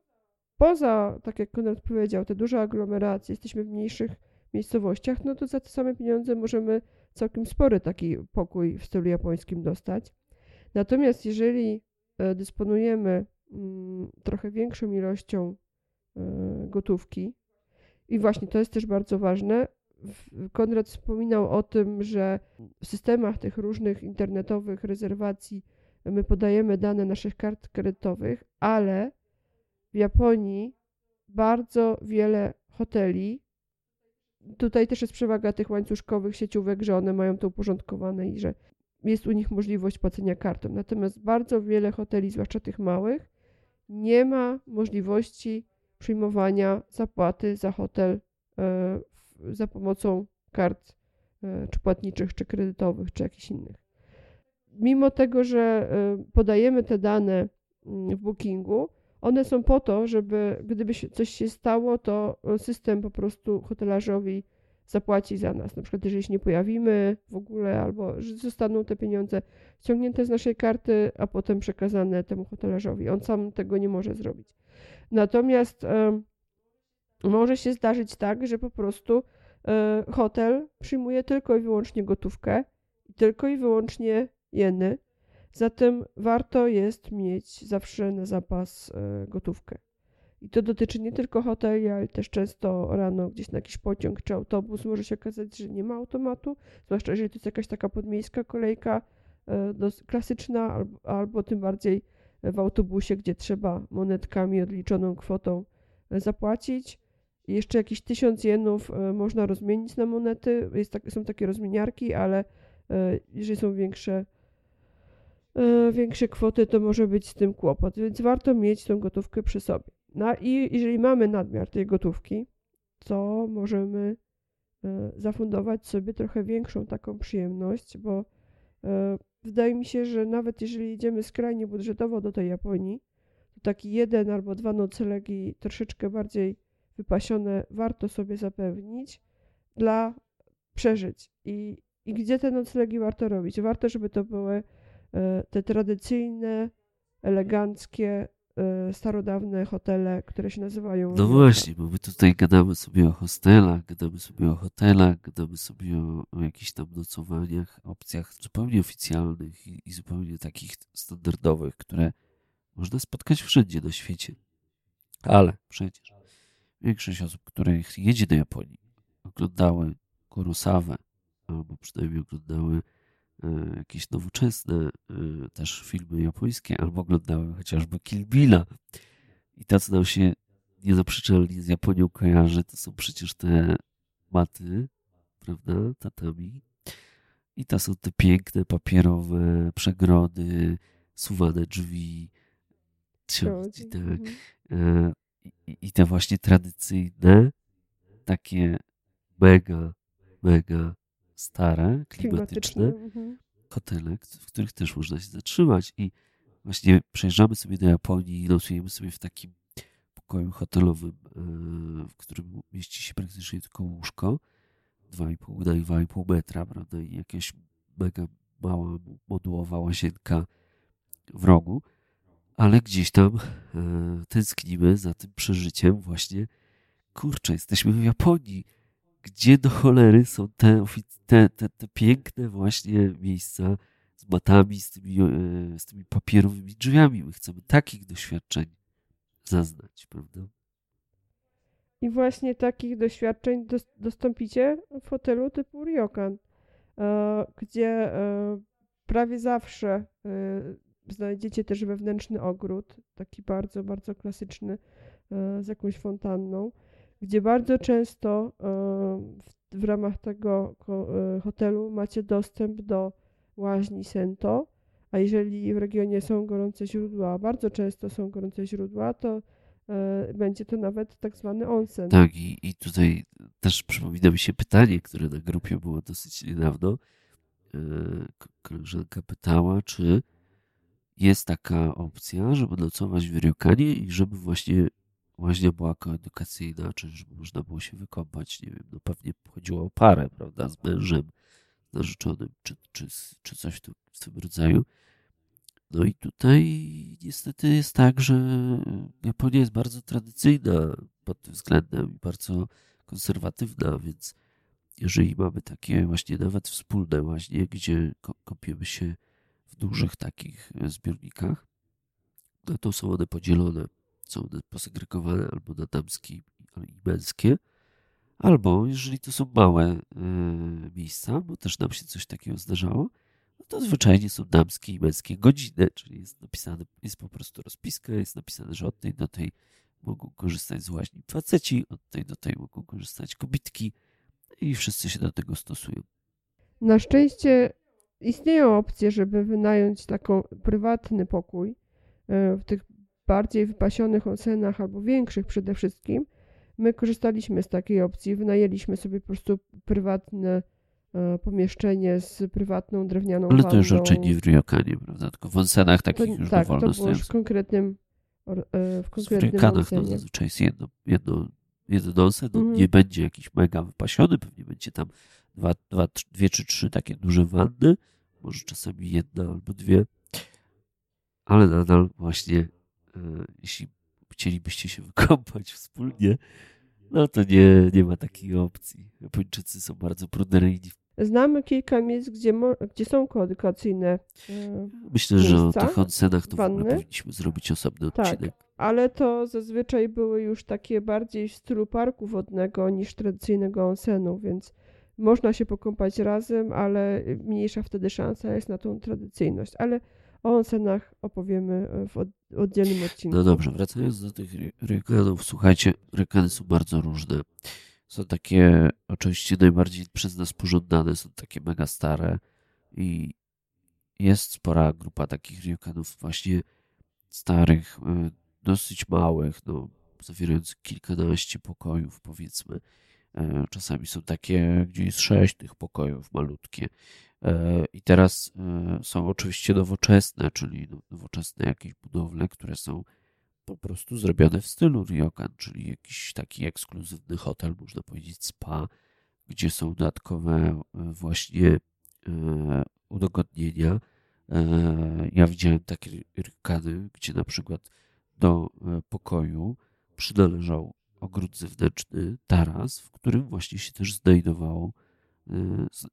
poza, tak jak Konrad powiedział, te duże aglomeracje, jesteśmy w mniejszych miejscowościach, no to za te same pieniądze możemy całkiem spory taki pokój w stylu japońskim dostać. Natomiast jeżeli dysponujemy mm, trochę większą ilością gotówki, i właśnie to jest też bardzo ważne. Konrad wspominał o tym, że w systemach tych różnych internetowych rezerwacji my podajemy dane naszych kart kredytowych, ale w Japonii bardzo wiele hoteli, tutaj też jest przewaga tych łańcuszkowych sieciówek, że one mają to uporządkowane i że jest u nich możliwość płacenia kartą. Natomiast bardzo wiele hoteli, zwłaszcza tych małych, nie ma możliwości przyjmowania zapłaty za hotel e, za pomocą kart e, czy płatniczych, czy kredytowych, czy jakichś innych. Mimo tego, że e, podajemy te dane mm, w bookingu, one są po to, żeby gdyby coś się stało, to system po prostu hotelarzowi zapłaci za nas. Na przykład, jeżeli się nie pojawimy w ogóle, albo że zostaną te pieniądze ściągnięte z naszej karty, a potem przekazane temu hotelarzowi. On sam tego nie może zrobić. Natomiast może się zdarzyć tak, że po prostu e, hotel przyjmuje tylko i wyłącznie gotówkę, tylko i wyłącznie jeny. Zatem warto jest mieć zawsze na zapas e, gotówkę. I to dotyczy nie tylko hoteli, ale też często rano gdzieś na jakiś pociąg czy autobus może się okazać, że nie ma automatu, zwłaszcza jeżeli to jest jakaś taka podmiejska kolejka e, klasyczna, albo, albo tym bardziej w autobusie, gdzie trzeba monetkami odliczoną kwotą e, zapłacić. Jeszcze jakieś tysiąc jenów można rozmienić na monety. Tak, są takie rozmieniarki, ale jeżeli są większe, większe kwoty, to może być z tym kłopot, więc warto mieć tą gotówkę przy sobie. No i jeżeli mamy nadmiar tej gotówki, to możemy zafundować sobie trochę większą taką przyjemność, bo wydaje mi się, że nawet jeżeli jedziemy skrajnie budżetowo do tej Japonii, to taki jeden albo dwa noclegi troszeczkę bardziej wypasione warto sobie zapewnić dla przeżyć. I, i gdzie te noclegi warto robić? Warto, żeby to były e, te tradycyjne, eleganckie, e, starodawne hotele, które się nazywają. No właśnie, bo my tutaj gadamy sobie o hostelach, gadamy sobie o hotelach, gadamy sobie o, o jakichś tam nocowaniach, opcjach zupełnie oficjalnych i, i zupełnie takich standardowych, które można spotkać wszędzie na świecie. Ale przecież większość osób, które jedzie do Japonii, oglądały Kurosawę, albo przynajmniej oglądały e, jakieś nowoczesne e, też filmy japońskie, albo oglądały chociażby Kill Billa. I to, co nam się niezaprzeczalnie z Japonią kojarzy, to są przecież te maty, prawda, tatami. I to są te piękne papierowe przegrody, suwane drzwi, ciągi, tak. Mhm. I, i te właśnie tradycyjne, takie mega, mega stare, klimatyczne mhm. hotele, w których też można się zatrzymać. I właśnie przejeżdżamy sobie do Japonii i nocujemy sobie w takim pokoju hotelowym, e, w którym mieści się praktycznie tylko łóżko, 2,5 na 2,5 metra, prawda, i jakaś mega mała modułowa łazienka w rogu, ale gdzieś tam e, tęsknimy za tym przeżyciem właśnie, kurczę, jesteśmy w Japonii, gdzie do cholery są te, te, te, te piękne właśnie miejsca z matami, z tymi, e, z tymi papierowymi drzwiami. My chcemy takich doświadczeń zaznać, prawda? I właśnie takich doświadczeń dos- dostąpicie w hotelu typu Ryokan, e, gdzie e, prawie zawsze znajdziecie też wewnętrzny ogród, taki bardzo, bardzo klasyczny, z jakąś fontanną, gdzie bardzo często w, ramach tego e, hotelu macie dostęp do łaźni Sento, a jeżeli w regionie są gorące źródła, bardzo często są gorące źródła, to e, będzie to nawet tak zwany onsen. Tak, i, i tutaj też przypomina mi się pytanie, które na grupie było dosyć niedawno. E, Koleżanka pytała, czy jest taka opcja, żeby nocować w Ryokanie i żeby właśnie łaźnia była koedukacyjna, czy żeby można było się wykąpać, nie wiem, no pewnie chodziło o parę, prawda, z mężem, narzeczonym, czy, czy, czy coś w tym, w tym rodzaju. No i tutaj niestety jest tak, że Japonia jest bardzo tradycyjna pod tym względem i bardzo konserwatywna, więc jeżeli mamy takie właśnie nawet wspólne łaźnie, gdzie ko- kąpiemy się w dużych takich zbiornikach, no to są one podzielone, są posegregowane albo na damskie i męskie, albo jeżeli to są małe e, miejsca, bo też nam się coś takiego zdarzało, no to zwyczajnie są damskie i męskie godziny, czyli jest napisane, jest po prostu rozpiska, jest napisane, że od tej do tej mogą korzystać z łaźni faceci, od tej do tej mogą korzystać kobietki i wszyscy się do tego stosują. Na szczęście istnieją opcje, żeby wynająć taką prywatny pokój e, w tych bardziej wypasionych onsenach albo większych przede wszystkim. My korzystaliśmy z takiej opcji, wynajęliśmy sobie po prostu prywatne e, pomieszczenie z prywatną drewnianą Ale to już raczej nie w Ryokanie, prawda? Tylko w onsenach To, takich już tak, to dowolno było już w konkretnym, e, w W konkretnym Ryokanach no, zazwyczaj jest jedno, jedno, jeden onsen, no, Mhm. nie będzie jakiś mega wypasiony, pewnie będzie tam dwa, dwa, dwie czy trzy takie duże wanny, może czasami jedna albo dwie, ale nadal właśnie jeśli chcielibyście się wykąpać wspólnie, no to nie, nie ma takiej opcji. Japończycy są bardzo pruderyjni. Znamy kilka miejsc, gdzie, gdzie są koedukacyjne, e, Myślę, że o Miejsca? tych onsenach to w ogóle Wanny? powinniśmy zrobić osobny Tak. odcinek. ale to zazwyczaj były już takie bardziej w stylu parku wodnego niż tradycyjnego onsenu, więc można się pokąpać razem, ale mniejsza wtedy szansa jest na tą tradycyjność. Ale o onsenach opowiemy w od- oddzielnym odcinku. No dobrze, wracając do tych ry- ryokanów, słuchajcie, ryokany są bardzo różne. Są takie, oczywiście najbardziej przez nas pożądane, są takie mega stare i jest spora grupa takich ryokanów właśnie starych, e, dosyć małych, no, zawierających kilkanaście pokojów, powiedzmy. E, Czasami są takie, gdzie jest sześć tych pokojów, malutkie. I teraz są oczywiście nowoczesne, czyli no, nowoczesne jakieś budowle, które są po prostu zrobione w stylu ryokan, czyli jakiś taki ekskluzywny hotel, można powiedzieć spa, gdzie są dodatkowe właśnie udogodnienia. Ja widziałem takie ryokany, gdzie na przykład do pokoju przynależał ogród zewnętrzny, taras, w którym właśnie się też znajdowało, e,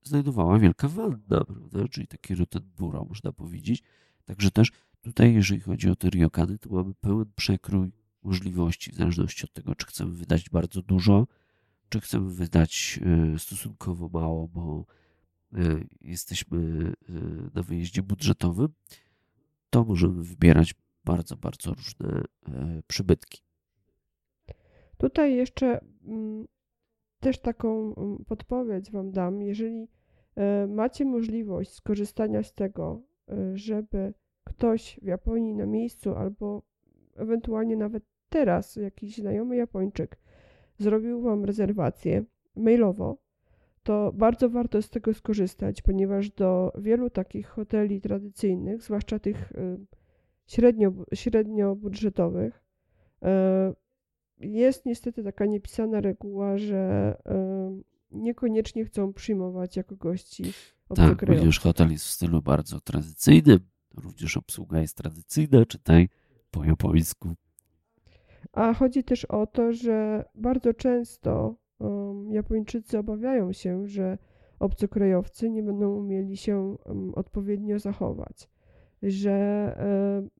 znajdowała wielka wanna, prawda? czyli takie rotenburo, można powiedzieć. Także też tutaj, jeżeli chodzi o te ryokany, to mamy pełen przekrój możliwości, w zależności od tego, czy chcemy wydać bardzo dużo, czy chcemy wydać e, stosunkowo mało, bo e, jesteśmy na wyjeździe budżetowym, to możemy wybierać bardzo, bardzo różne przybytki. Tutaj jeszcze mm, też taką mm, podpowiedź Wam dam. Jeżeli e, macie możliwość skorzystania z tego, e, żeby ktoś w Japonii na miejscu albo ewentualnie nawet teraz jakiś znajomy Japończyk zrobił Wam rezerwację mailowo, to bardzo warto z tego skorzystać, ponieważ do wielu takich hoteli tradycyjnych, zwłaszcza tych e, średnio, średnio budżetowych, jest niestety taka niepisana reguła, że niekoniecznie chcą przyjmować jako gości Tak, również hotel jest w stylu bardzo tradycyjnym, również obsługa jest tradycyjna, czytaj po japońsku. A chodzi też o to, że bardzo często um, Japończycy obawiają się, że obcokrajowcy nie będą umieli się um, odpowiednio zachować, że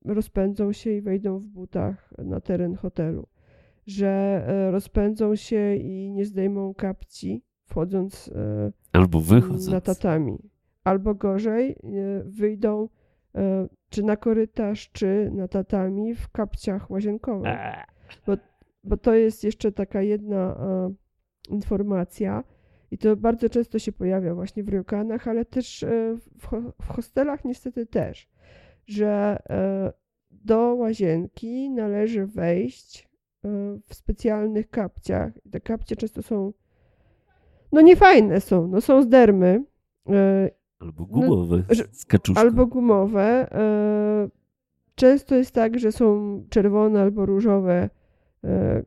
um, rozpędzą się i wejdą w butach na teren hotelu że e, rozpędzą się i nie zdejmą kapci, wchodząc e, albo wychodząc na tatami. Albo gorzej, e, wyjdą czy na korytarz, czy na tatami w kapciach łazienkowych. Bo, bo to jest jeszcze taka jedna informacja i to bardzo często się pojawia właśnie w ryokanach, ale też w, w hostelach niestety też, że do łazienki należy wejść w specjalnych kapciach. Te kapcie często są, no niefajne są, no są z dermy. E, albo no, gumowe, no, z kaczuszką. Albo gumowe. E, często jest tak, że są czerwone albo różowe e,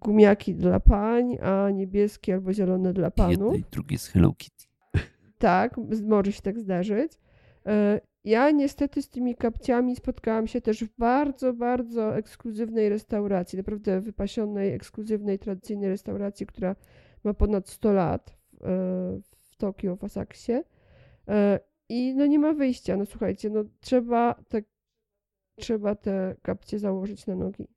gumiaki dla pań, a niebieskie albo zielone dla panów. Jedno i drugie z Hello Kitty. Tak, może się tak zdarzyć. Ja niestety z tymi kapciami spotkałam się też w bardzo, bardzo ekskluzywnej restauracji, naprawdę wypasionej, ekskluzywnej, tradycyjnej restauracji, która ma ponad 100 lat w, e, w Tokio, w Asaksie. E, I no nie ma wyjścia, no słuchajcie, no trzeba te, trzeba te kapcie założyć na nogi.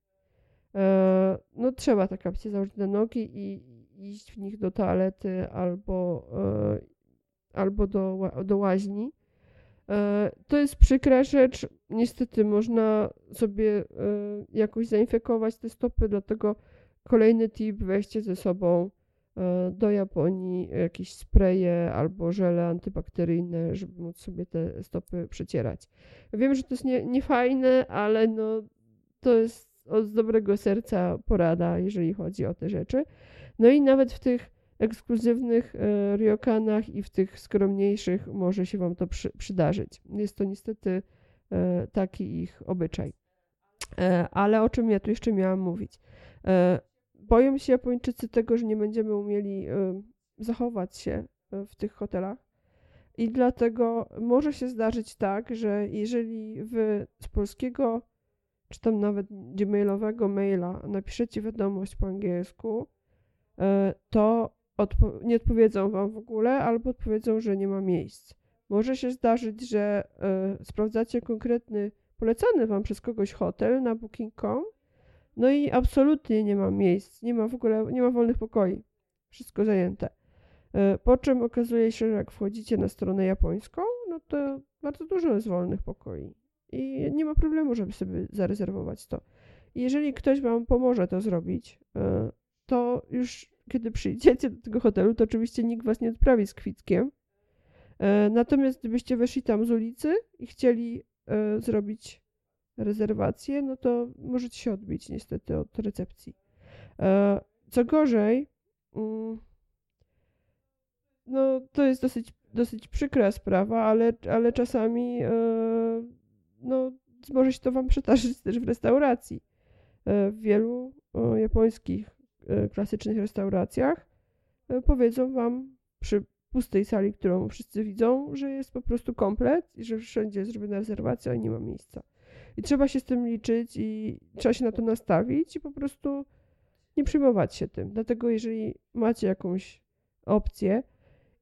E, no trzeba te kapcie założyć na nogi i iść w nich do toalety albo, albo do, do łaźni to jest przykra rzecz. Niestety można sobie e, jakoś zainfekować te stopy, dlatego kolejny tip weźcie ze sobą e, do Japonii jakieś spreje albo żele antybakteryjne, żeby móc sobie te stopy przecierać. Wiem, że to jest nie, niefajne, ale no, to jest od dobrego serca porada, jeżeli chodzi o te rzeczy. No i nawet w tych ekskluzywnych e, ryokanach i w tych skromniejszych może się Wam to przy, przydarzyć. Jest to niestety e, taki ich obyczaj. E, ale o czym ja tu jeszcze miałam mówić? Boją się Japończycy tego, że nie będziemy umieli zachować się w tych hotelach. I dlatego może się zdarzyć tak, że jeżeli wy z polskiego, czy tam nawet gmailowego maila napiszecie wiadomość po angielsku, to odpo nie odpowiedzą wam w ogóle, albo odpowiedzą, że nie ma miejsc. Może się zdarzyć, że y, sprawdzacie konkretny, polecany wam przez kogoś hotel na booking.com, no i absolutnie nie ma miejsc, nie ma w ogóle, nie ma wolnych pokoi. Wszystko zajęte. Y, po czym okazuje się, że jak wchodzicie na stronę japońską, no to bardzo dużo jest wolnych pokoi. I nie ma problemu, żeby sobie zarezerwować to. Jeżeli ktoś wam pomoże to zrobić, y, to już kiedy przyjdziecie do tego hotelu, to oczywiście nikt was nie odprawi z kwitkiem. E, natomiast gdybyście weszli tam z ulicy i chcieli e, zrobić rezerwację, no to możecie się odbić niestety od recepcji. E, co gorzej, mm, no to jest dosyć dosyć przykra sprawa, ale, ale czasami no, może się to Wam przydarzyć też w restauracji. W wielu japońskich klasycznych restauracjach e, powiedzą Wam przy pustej sali, którą wszyscy widzą, że jest po prostu komplet i że wszędzie jest zrobiona rezerwacja i nie ma miejsca. I trzeba się z tym liczyć i trzeba się na to nastawić i po prostu nie przejmować się tym. Dlatego jeżeli macie jakąś opcję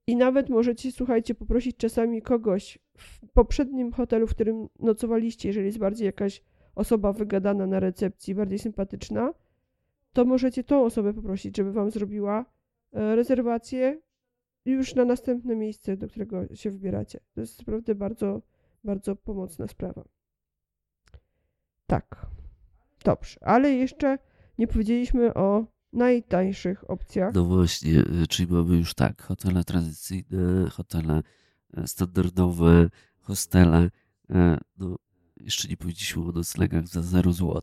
i nawet możecie, słuchajcie, poprosić czasami kogoś w poprzednim hotelu, w którym nocowaliście, jeżeli jest bardziej jakaś osoba wygadana na recepcji, bardziej sympatyczna, to możecie tą osobę poprosić, żeby wam zrobiła e, rezerwację już na następne miejsce, do którego się wybieracie. To jest naprawdę bardzo, bardzo pomocna sprawa. Tak. Dobrze, ale jeszcze nie powiedzieliśmy o najtańszych opcjach. No właśnie, y, czyli mamy już tak, hotele tradycyjne, hotele e, standardowe, hostele. e, No, jeszcze nie powiedzieliśmy o noclegach za 0 zł.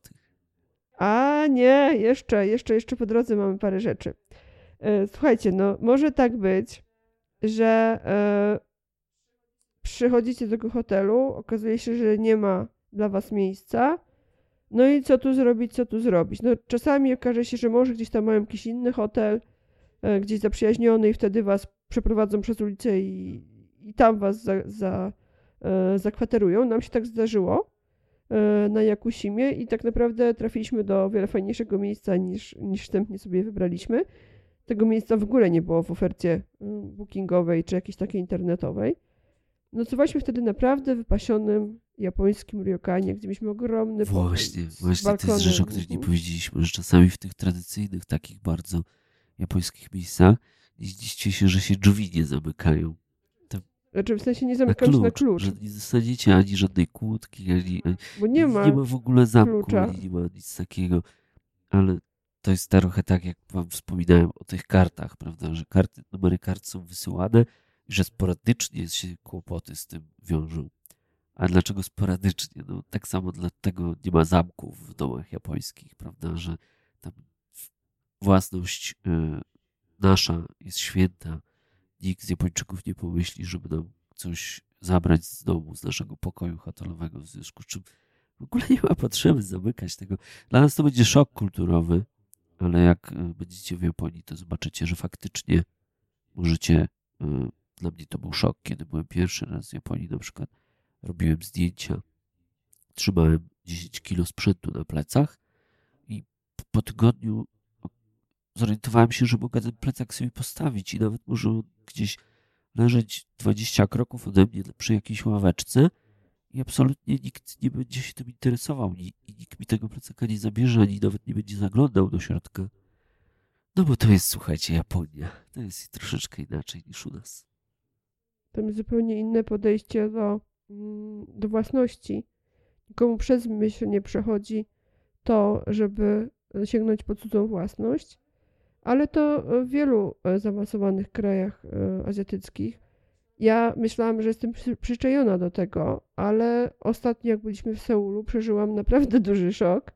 A nie, jeszcze, jeszcze, jeszcze po drodze mamy parę rzeczy. E, Słuchajcie, no może tak być, że e, przychodzicie do tego hotelu, okazuje się, że nie ma dla was miejsca. No i co tu zrobić, co tu zrobić? No czasami okaże się, że może gdzieś tam mają jakiś inny hotel, e, gdzieś zaprzyjaźniony i wtedy was przeprowadzą przez ulicę i, i tam was za, za, zakwaterują. Nam się tak zdarzyło na Jakusimie i tak naprawdę trafiliśmy do wiele fajniejszego miejsca niż, niż wstępnie sobie wybraliśmy. Tego miejsca w ogóle nie było w ofercie y, bookingowej czy jakiejś takiej internetowej. Nocowaliśmy wtedy naprawdę wypasionym japońskim ryokanie, gdzie mieliśmy ogromny Właśnie, właśnie to jest rzecz, o której nie powiedzieliśmy, że czasami w tych tradycyjnych, takich bardzo japońskich miejscach nie zdziwcie się, że się drzwi nie zamykają Znaczy w sensie nie na zamykamy się klucz, na klucz, że nie dostaniecie ani żadnej kłódki, ani, bo nie ma. nie ma w ogóle zamku, klucza. ani nie ma nic takiego. Ale to jest trochę tak, jak wam wspominałem o tych kartach, prawda, że karty, numery kart są wysyłane i że sporadycznie się kłopoty z tym wiążą. A dlaczego sporadycznie? No, tak samo dlatego nie ma zamków w domach japońskich, prawda, że tam własność e, nasza jest święta. Nikt z Japończyków nie pomyśli, żeby nam coś zabrać z domu, z naszego pokoju hotelowego, w związku z czym w ogóle nie ma potrzeby zamykać tego. Dla nas to będzie szok kulturowy, ale jak e, będziecie w Japonii, to zobaczycie, że faktycznie możecie. e, Dla mnie to był szok, kiedy byłem pierwszy raz w Japonii, na przykład robiłem zdjęcia, trzymałem 10 kilo sprzętu na plecach i po tygodniu zorientowałem się, że mogę ten plecak sobie postawić i nawet może on gdzieś leżeć 20 kroków ode mnie przy jakiejś ławeczce i absolutnie nikt nie będzie się tym interesował i, i nikt mi tego plecaka nie zabierze, ani nawet nie będzie zaglądał do środka. No bo to jest, słuchajcie, Japonia. To jest troszeczkę inaczej niż u nas. Tam jest zupełnie inne podejście do, mm, do własności. Nikomu przez myśl nie przechodzi to, żeby sięgnąć po cudzą własność, ale to w wielu e, zaawansowanych krajach e, azjatyckich. Ja myślałam, że jestem przy- przyczajona do tego, ale ostatnio, jak byliśmy w Seulu, przeżyłam naprawdę duży szok,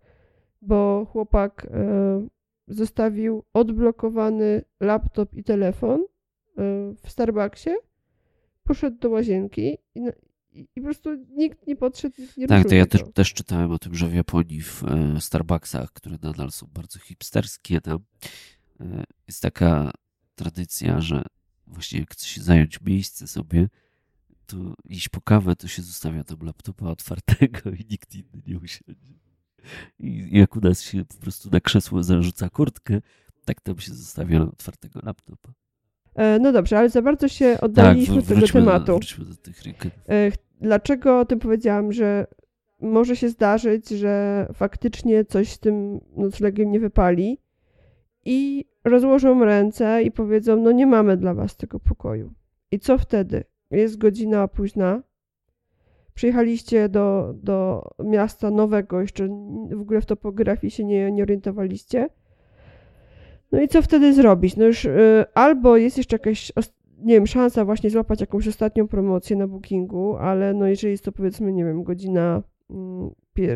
bo chłopak e, zostawił odblokowany laptop i telefon e, w Starbucksie poszedł do łazienki i, i, po prostu nikt nie podszedł, nie Tak, to ja też, też czytałem o tym, że w Japonii w e, Starbucksach, które nadal są bardzo hipsterskie, tam e, jest taka tradycja, że właśnie jak chce się zająć miejsce sobie, to iść po kawę, to się zostawia tam laptopa otwartego i nikt inny nie usiądzie. I jak u nas się po prostu na krzesło zarzuca kurtkę, tak tam się zostawia otwartego laptopa. E, no dobrze, ale za bardzo się Tak, oddaliliśmy od tego do, tematu. wróćmy do tych rynków. E, Dlaczego o tym powiedziałam, że może się zdarzyć, że faktycznie coś z tym noclegiem nie wypali i rozłożą ręce i powiedzą, no nie mamy dla was tego pokoju. I co wtedy? Jest godzina późna, przyjechaliście do, do miasta nowego, jeszcze w ogóle w topografii się nie, nie orientowaliście. No i co wtedy zrobić? No już y, albo jest jeszcze jakaś, nie wiem, szansa właśnie złapać jakąś ostatnią promocję na bookingu, ale no jeżeli jest to powiedzmy, nie wiem, godzina, mm,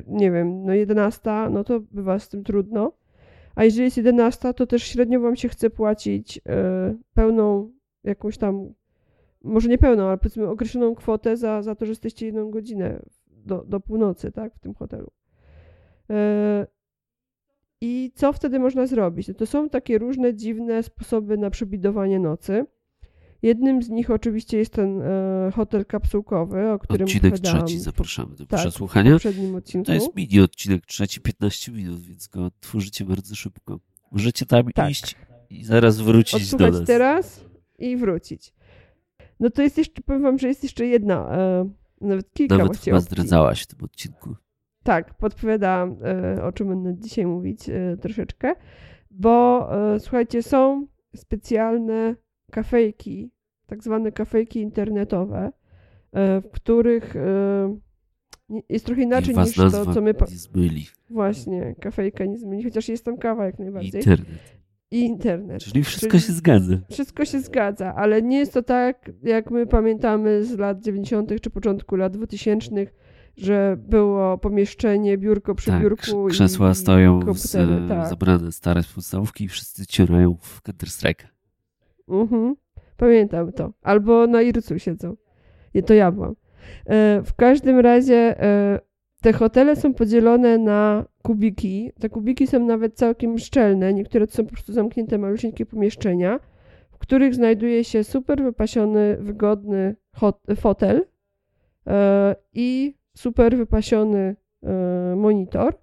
nie wiem, no 11, no to bywa z tym trudno. A jeżeli jest 11, to też średnio wam się chce płacić y, pełną jakąś tam może nie pełną, ale powiedzmy określoną kwotę za, za to, że jesteście jedną godzinę do, do północy, tak, w tym hotelu. E, I co wtedy można zrobić? No to są takie różne dziwne sposoby na przebidowanie nocy. Jednym z nich oczywiście jest ten e, hotel kapsułkowy, o którym Odcinek trzeci, zapraszamy do tak, przesłuchania. To jest mini odcinek trzeci, 15 minut, więc go tworzycie bardzo szybko. Możecie tam Tak. iść i zaraz wrócić do odsłuchać nas. teraz i wrócić. No to jest jeszcze, powiem wam, że jest jeszcze jedna, e, nawet kilka Nawet właściwie chyba opcji. zdradzałaś w tym odcinku. Tak, podpowiadałam, e, o czym będę dzisiaj mówić e, troszeczkę, bo e, słuchajcie, są specjalne kafejki, tak zwane kafejki internetowe, e, w których e, jest trochę inaczej I niż to, co my... Nie zmyli. Właśnie, kafejka nie zmieni, chociaż jest tam kawa jak najbardziej. Internet. I internet. Czyli wszystko Czyli- się zgadza. Wszystko się zgadza, ale nie jest to tak, jak my pamiętamy z lat 90. czy początku lat 2000, że było pomieszczenie, biurko przy Tak, biurku. krz- i- krzesła i stoją z, komputery, tak. zabrane stare z podstawówki i wszyscy cierają w Counter Strike. Mhm. Pamiętam to. Albo na Ircu siedzą. I to ja byłam. E, w każdym razie e, te hotele są podzielone na kubiki. Te kubiki są nawet całkiem szczelne. Niektóre to są po prostu zamknięte malusieńkie pomieszczenia, w których znajduje się super wypasiony, wygodny hot- fotel e, i super wypasiony e, monitor.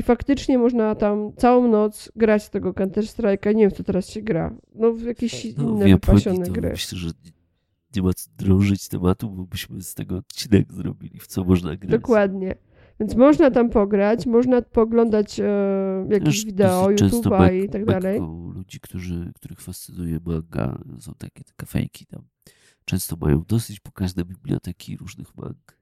I faktycznie można tam całą noc grać z tego Counter Strike'a. Nie wiem, co teraz się gra. No, w jakieś No, inne wypasione gry. myślę, że nie, ma co drążyć tematu, bo byśmy z tego odcinek zrobili, w co można grać. Dokładnie. Więc można tam pograć, można poglądać e, jakieś Też wideo, YouTube'a i tak dalej. ludzi, którzy, których fascynuje manga, są takie te kafejki tam. Często mają dosyć pokaźne biblioteki różnych mang.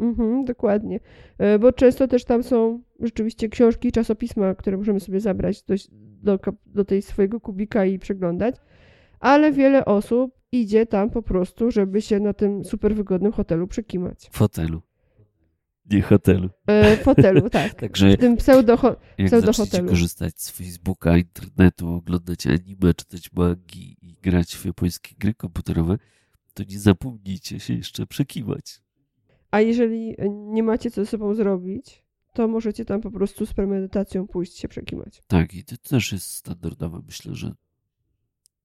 Mhm, dokładnie. E, bo często też tam są rzeczywiście książki, czasopisma, które możemy sobie zabrać do, do, do tej swojego kubika i przeglądać. Ale wiele osób idzie tam po prostu, żeby się na tym super wygodnym hotelu przekimać. W hotelu. Nie hotelu. E, fotelu, tak. Także W tym pseudo pseudo hotelu. korzystać z Facebooka, internetu, oglądać anime, czytać mangi i grać w japońskie gry komputerowe, to nie zapomnijcie się jeszcze przekiwać. A jeżeli nie macie co ze sobą zrobić, to możecie tam po prostu z premedytacją pójść się przekimać. Tak, i to też jest standardowy, myślę, że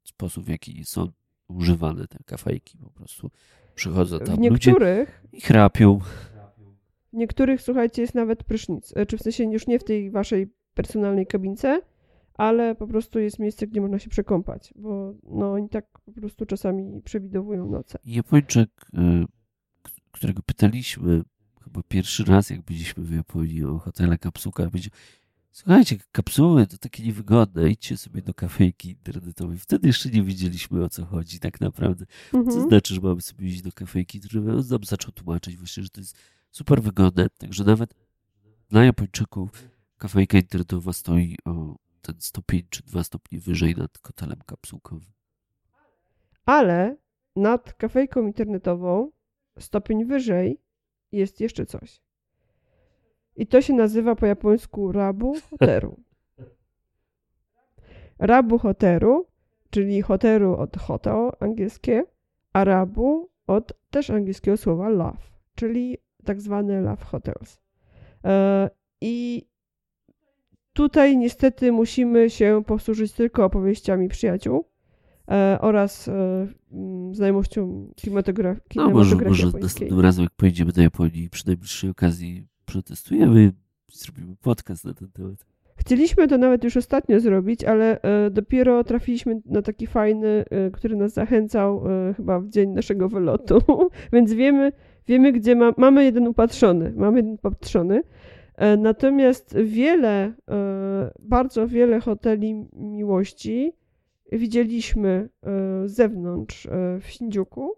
sposób, w jaki są używane te kafejki. Po prostu przychodzą W tam ludzie niektórych, i chrapią. w niektórych, słuchajcie, jest nawet prysznic. E, Czy w sensie już nie w tej waszej personalnej kabince, ale po prostu jest miejsce, gdzie można się przekąpać, bo no oni tak po prostu czasami przewidowują noce. Japończyk, k- którego pytaliśmy chyba pierwszy raz, jak byliśmy w Japonii o hotele kapsułka, powiedział, słuchajcie, kapsuły to takie niewygodne, idźcie sobie do kafejki internetowej. Wtedy jeszcze nie wiedzieliśmy o co chodzi tak naprawdę. Co Mhm. znaczy, że mamy sobie iść do kafejki internetowej? On nam zaczął tłumaczyć właśnie, że to jest super wygodne, także nawet dla Japończyków kafejka internetowa stoi o ten stopień czy dwa stopnie wyżej nad hotelem kapsułkowym. Ale nad kafejką internetową, stopień wyżej, jest jeszcze coś. I to się nazywa po japońsku rabu hoteru. Rabu hoteru, czyli hoteru od hotel angielskie, a rabu od też angielskiego słowa love, czyli tak zwane love hotels. E, I tutaj niestety musimy się posłużyć tylko opowieściami przyjaciół oraz e, mm, znajomością kinematograf- No może, kinematografii może następnym razem, jak pojedziemy do Japonii, przy najbliższej okazji przetestujemy, zrobimy podcast na ten temat. Chcieliśmy to nawet już ostatnio zrobić, ale e, dopiero trafiliśmy na taki fajny, e, który nas zachęcał e, chyba w dzień naszego wylotu, więc wiemy, wiemy gdzie ma, mamy jeden upatrzony, mamy jeden upatrzony. E, natomiast wiele, e, bardzo wiele hoteli miłości widzieliśmy e, z zewnątrz e, w Shinjuku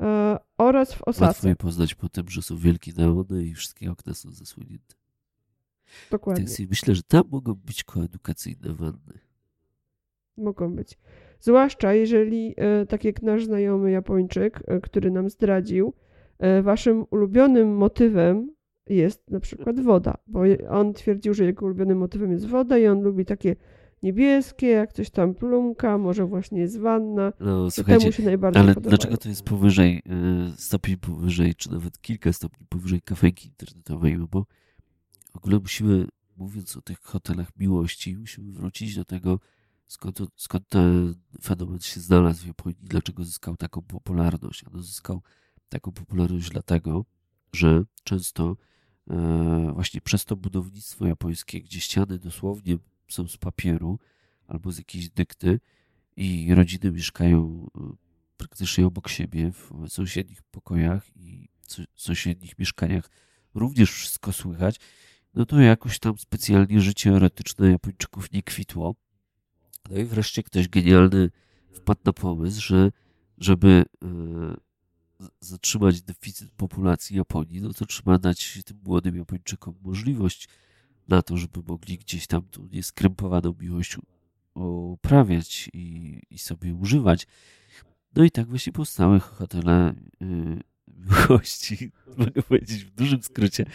e, oraz w Łatwo Osace. je poznać po tym, że są wielkie neony i wszystkie okna są zasłonięte. Dokładnie. Tak sobie myślę, że tam mogą być koedukacyjne wanny. Mogą być. Zwłaszcza jeżeli, tak jak nasz znajomy Japończyk, który nam zdradził, waszym ulubionym motywem jest na przykład woda, bo on twierdził, że jego ulubionym motywem jest woda i on lubi takie niebieskie, jak coś tam plumka, może właśnie jest wanna. No, słuchajcie, temu się najbardziej ale podobają. dlaczego to jest powyżej, e, stopień powyżej, czy nawet kilka stopni powyżej kafejki internetowej? No bo w ogóle musimy, mówiąc o tych hotelach miłości, musimy wrócić do tego, skąd, skąd ten fenomen się znalazł w Japonii, dlaczego zyskał taką popularność. Ono zyskał taką popularność dlatego, że często e, właśnie przez to budownictwo japońskie, gdzie ściany dosłownie są z papieru albo z jakiejś dykty i rodziny mieszkają e, praktycznie obok siebie w sąsiednich pokojach i so- sąsiednich mieszkaniach również wszystko słychać, no to jakoś tam specjalnie życie erotyczne Japończyków nie kwitło. No i wreszcie ktoś genialny wpadł na pomysł, że żeby e, zatrzymać deficyt populacji Japonii, no to trzeba dać tym młodym Japończykom możliwość na to, żeby mogli gdzieś tam tą nieskrępowaną miłość uprawiać i, i sobie używać. No i tak właśnie powstały hotele y, miłości, mogę powiedzieć w dużym skrócie,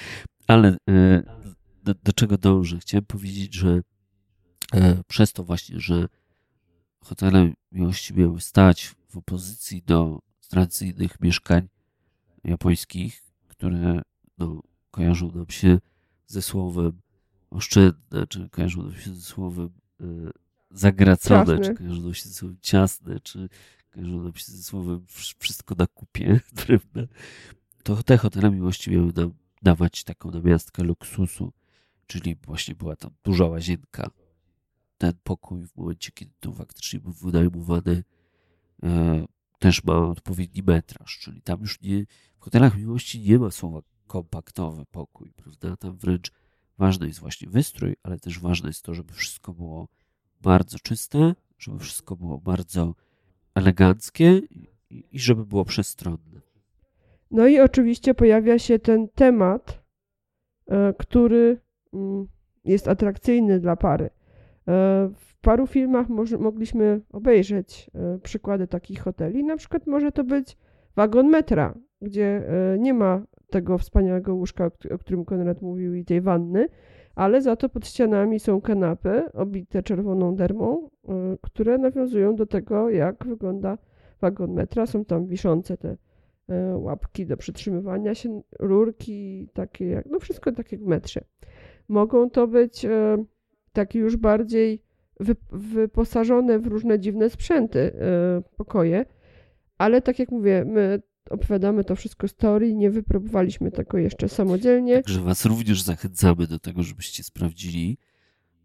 ale y, do, do czego dążę? Chciałem powiedzieć, że e, przez to właśnie, że hotele miłości miały stać w opozycji do tradycyjnych mieszkań japońskich, które no, kojarzą nam się ze słowem oszczędne, czy kojarzą nam się ze słowem e, zagracone, Ciasne. czy kojarzą nam się ze słowem ciasne, czy kojarzą nam się ze słowem wsz- wszystko na kupie, drewne, to te hotele miłości miały nam dawać taką namiastkę luksusu, czyli właśnie była tam duża łazienka. Ten pokój w momencie, kiedy to faktycznie był wynajmowany, e, też ma odpowiedni metraż, czyli tam już nie, w hotelach miłości nie ma słowa kompaktowy pokój, prawda? Tam wręcz ważny jest właśnie wystrój, ale też ważne jest to, żeby wszystko było bardzo czyste, żeby wszystko było bardzo eleganckie i, żeby było przestronne. No i oczywiście pojawia się ten temat, e, który mm, jest atrakcyjny dla pary. E, W paru filmach mogliśmy obejrzeć e, przykłady takich hoteli. Na przykład może to być wagon metra, gdzie nie ma tego wspaniałego łóżka, o któ- o którym Konrad mówił, i tej wanny, ale za to pod ścianami są kanapy obite czerwoną dermą, e, które nawiązują do tego, jak wygląda wagon metra. Są tam wiszące te e, łapki do przytrzymywania się, rurki takie jak, no wszystko tak jak w metrze. Mogą to być e, takie już bardziej wy, wyposażone w różne dziwne sprzęty pokoje, ale tak jak mówię, my opowiadamy to wszystko z teorii, nie wypróbowaliśmy tego jeszcze samodzielnie Także Was również zachęcamy do tego, żebyście sprawdzili.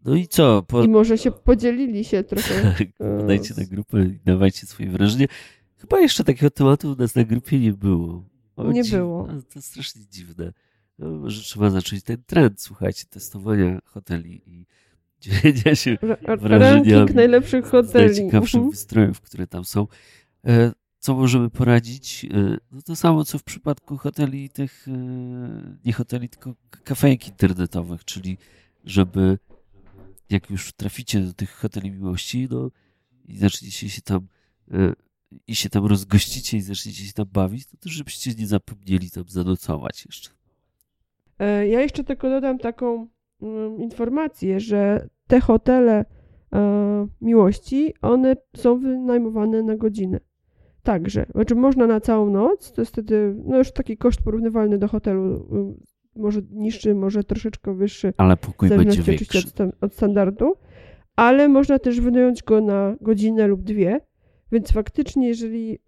No i co? Po... i może się podzielili się trochę. Tak, Podajcie na grupę i dawajcie swoje wrażenie. Chyba jeszcze takiego tematu u nas na grupie nie było. O, Nie było. To strasznie dziwne. No, może trzeba zacząć ten trend, słuchajcie, testowania hoteli i dzielenia się ra- wrażeniami Ranking najlepszych hoteli. najciekawszych Mhm. wystrojów, które tam są. Co możemy poradzić? E, No to samo, co w przypadku hoteli tych, e, nie hoteli, tylko kafejek internetowych, czyli żeby jak już traficie do tych hoteli miłości, no i zaczniecie się tam e, i się tam rozgościcie i zaczniecie się tam bawić, to też żebyście nie zapomnieli tam zanocować jeszcze. E, Ja jeszcze tylko dodam taką mm, informację, że te hotele e, miłości, one są wynajmowane na godzinę. Także, znaczy można na całą noc, to jest wtedy no już taki koszt porównywalny do hotelu, y, może niższy, może troszeczkę wyższy, Ale pokój będzie większy. od, od standardu, ale można też wynająć go na godzinę lub dwie, więc faktycznie jeżeli y,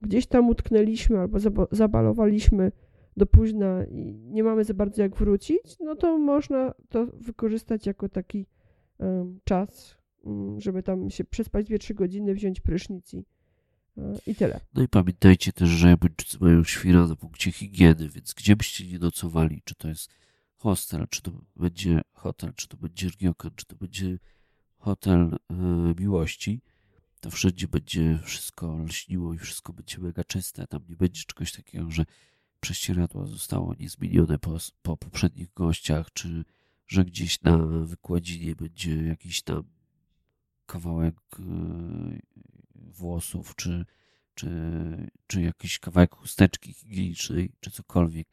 gdzieś tam utknęliśmy albo zaba- zabalowaliśmy do późna i nie mamy za bardzo jak wrócić, no to można to wykorzystać jako taki em, czas, mm, żeby tam się przespać 2-3 godziny, wziąć prysznic i, i tyle. No i pamiętajcie też, że Japończycy mają świra na punkcie higieny, więc gdzie byście nie nocowali, czy to jest hostel, czy to będzie hotel, czy to będzie ryokan, czy to będzie hotel e, miłości, to wszędzie będzie wszystko lśniło i wszystko będzie mega czyste. Tam nie będzie czegoś takiego, że prześcieradło zostało niezmienione po, po poprzednich gościach, czy że gdzieś na wykładzinie będzie jakiś tam kawałek e, włosów, czy, czy, czy jakiś kawałek chusteczki higienicznej, czy cokolwiek.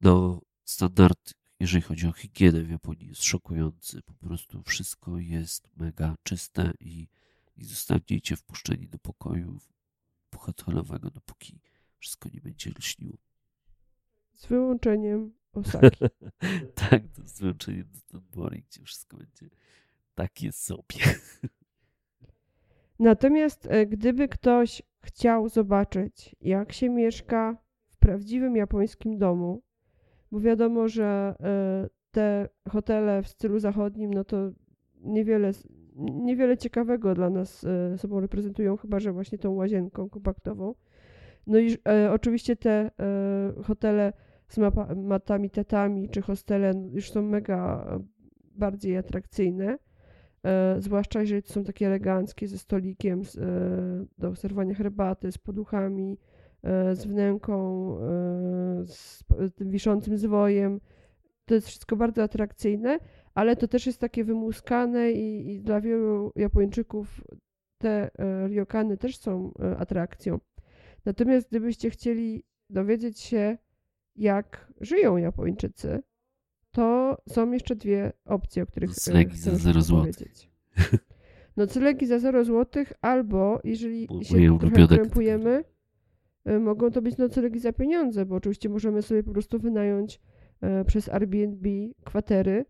No, standard jeżeli chodzi o higienę w Japonii, jest szokujący. Po prostu wszystko jest mega czyste i, i zostaniecie wpuszczeni do pokoju hotelowego, dopóki wszystko nie będzie lśniło. Z wyłączeniem Osaki. tak, to z wyłączeniem Dotonbori, gdzie wszystko będzie takie sobie. Natomiast e, gdyby ktoś chciał zobaczyć, jak się mieszka w prawdziwym japońskim domu, bo wiadomo, że e, te hotele w stylu zachodnim, no to niewiele, niewiele ciekawego dla nas e, sobą reprezentują, chyba że właśnie tą łazienką kompaktową. No i oczywiście te hotele z matami tetami czy hostele już są mega bardziej atrakcyjne. E, zwłaszcza jeżeli to są takie eleganckie ze stolikiem z, e, do serwowania herbaty, z poduchami, e, z wnęką, z, z tym wiszącym zwojem. To jest wszystko bardzo atrakcyjne, ale to też jest takie wymuskane i, i dla wielu Japończyków te ryokany też są atrakcją. Natomiast gdybyście chcieli dowiedzieć się, jak żyją Japończycy, to są jeszcze dwie opcje, o których Noclegi za 0 powiedzieć. Noclegi za 0 zł, albo jeżeli Bo się trochę krępujemy, e, mogą to być noclegi za pieniądze, bo oczywiście możemy sobie po prostu wynająć e, przez Airbnb kwatery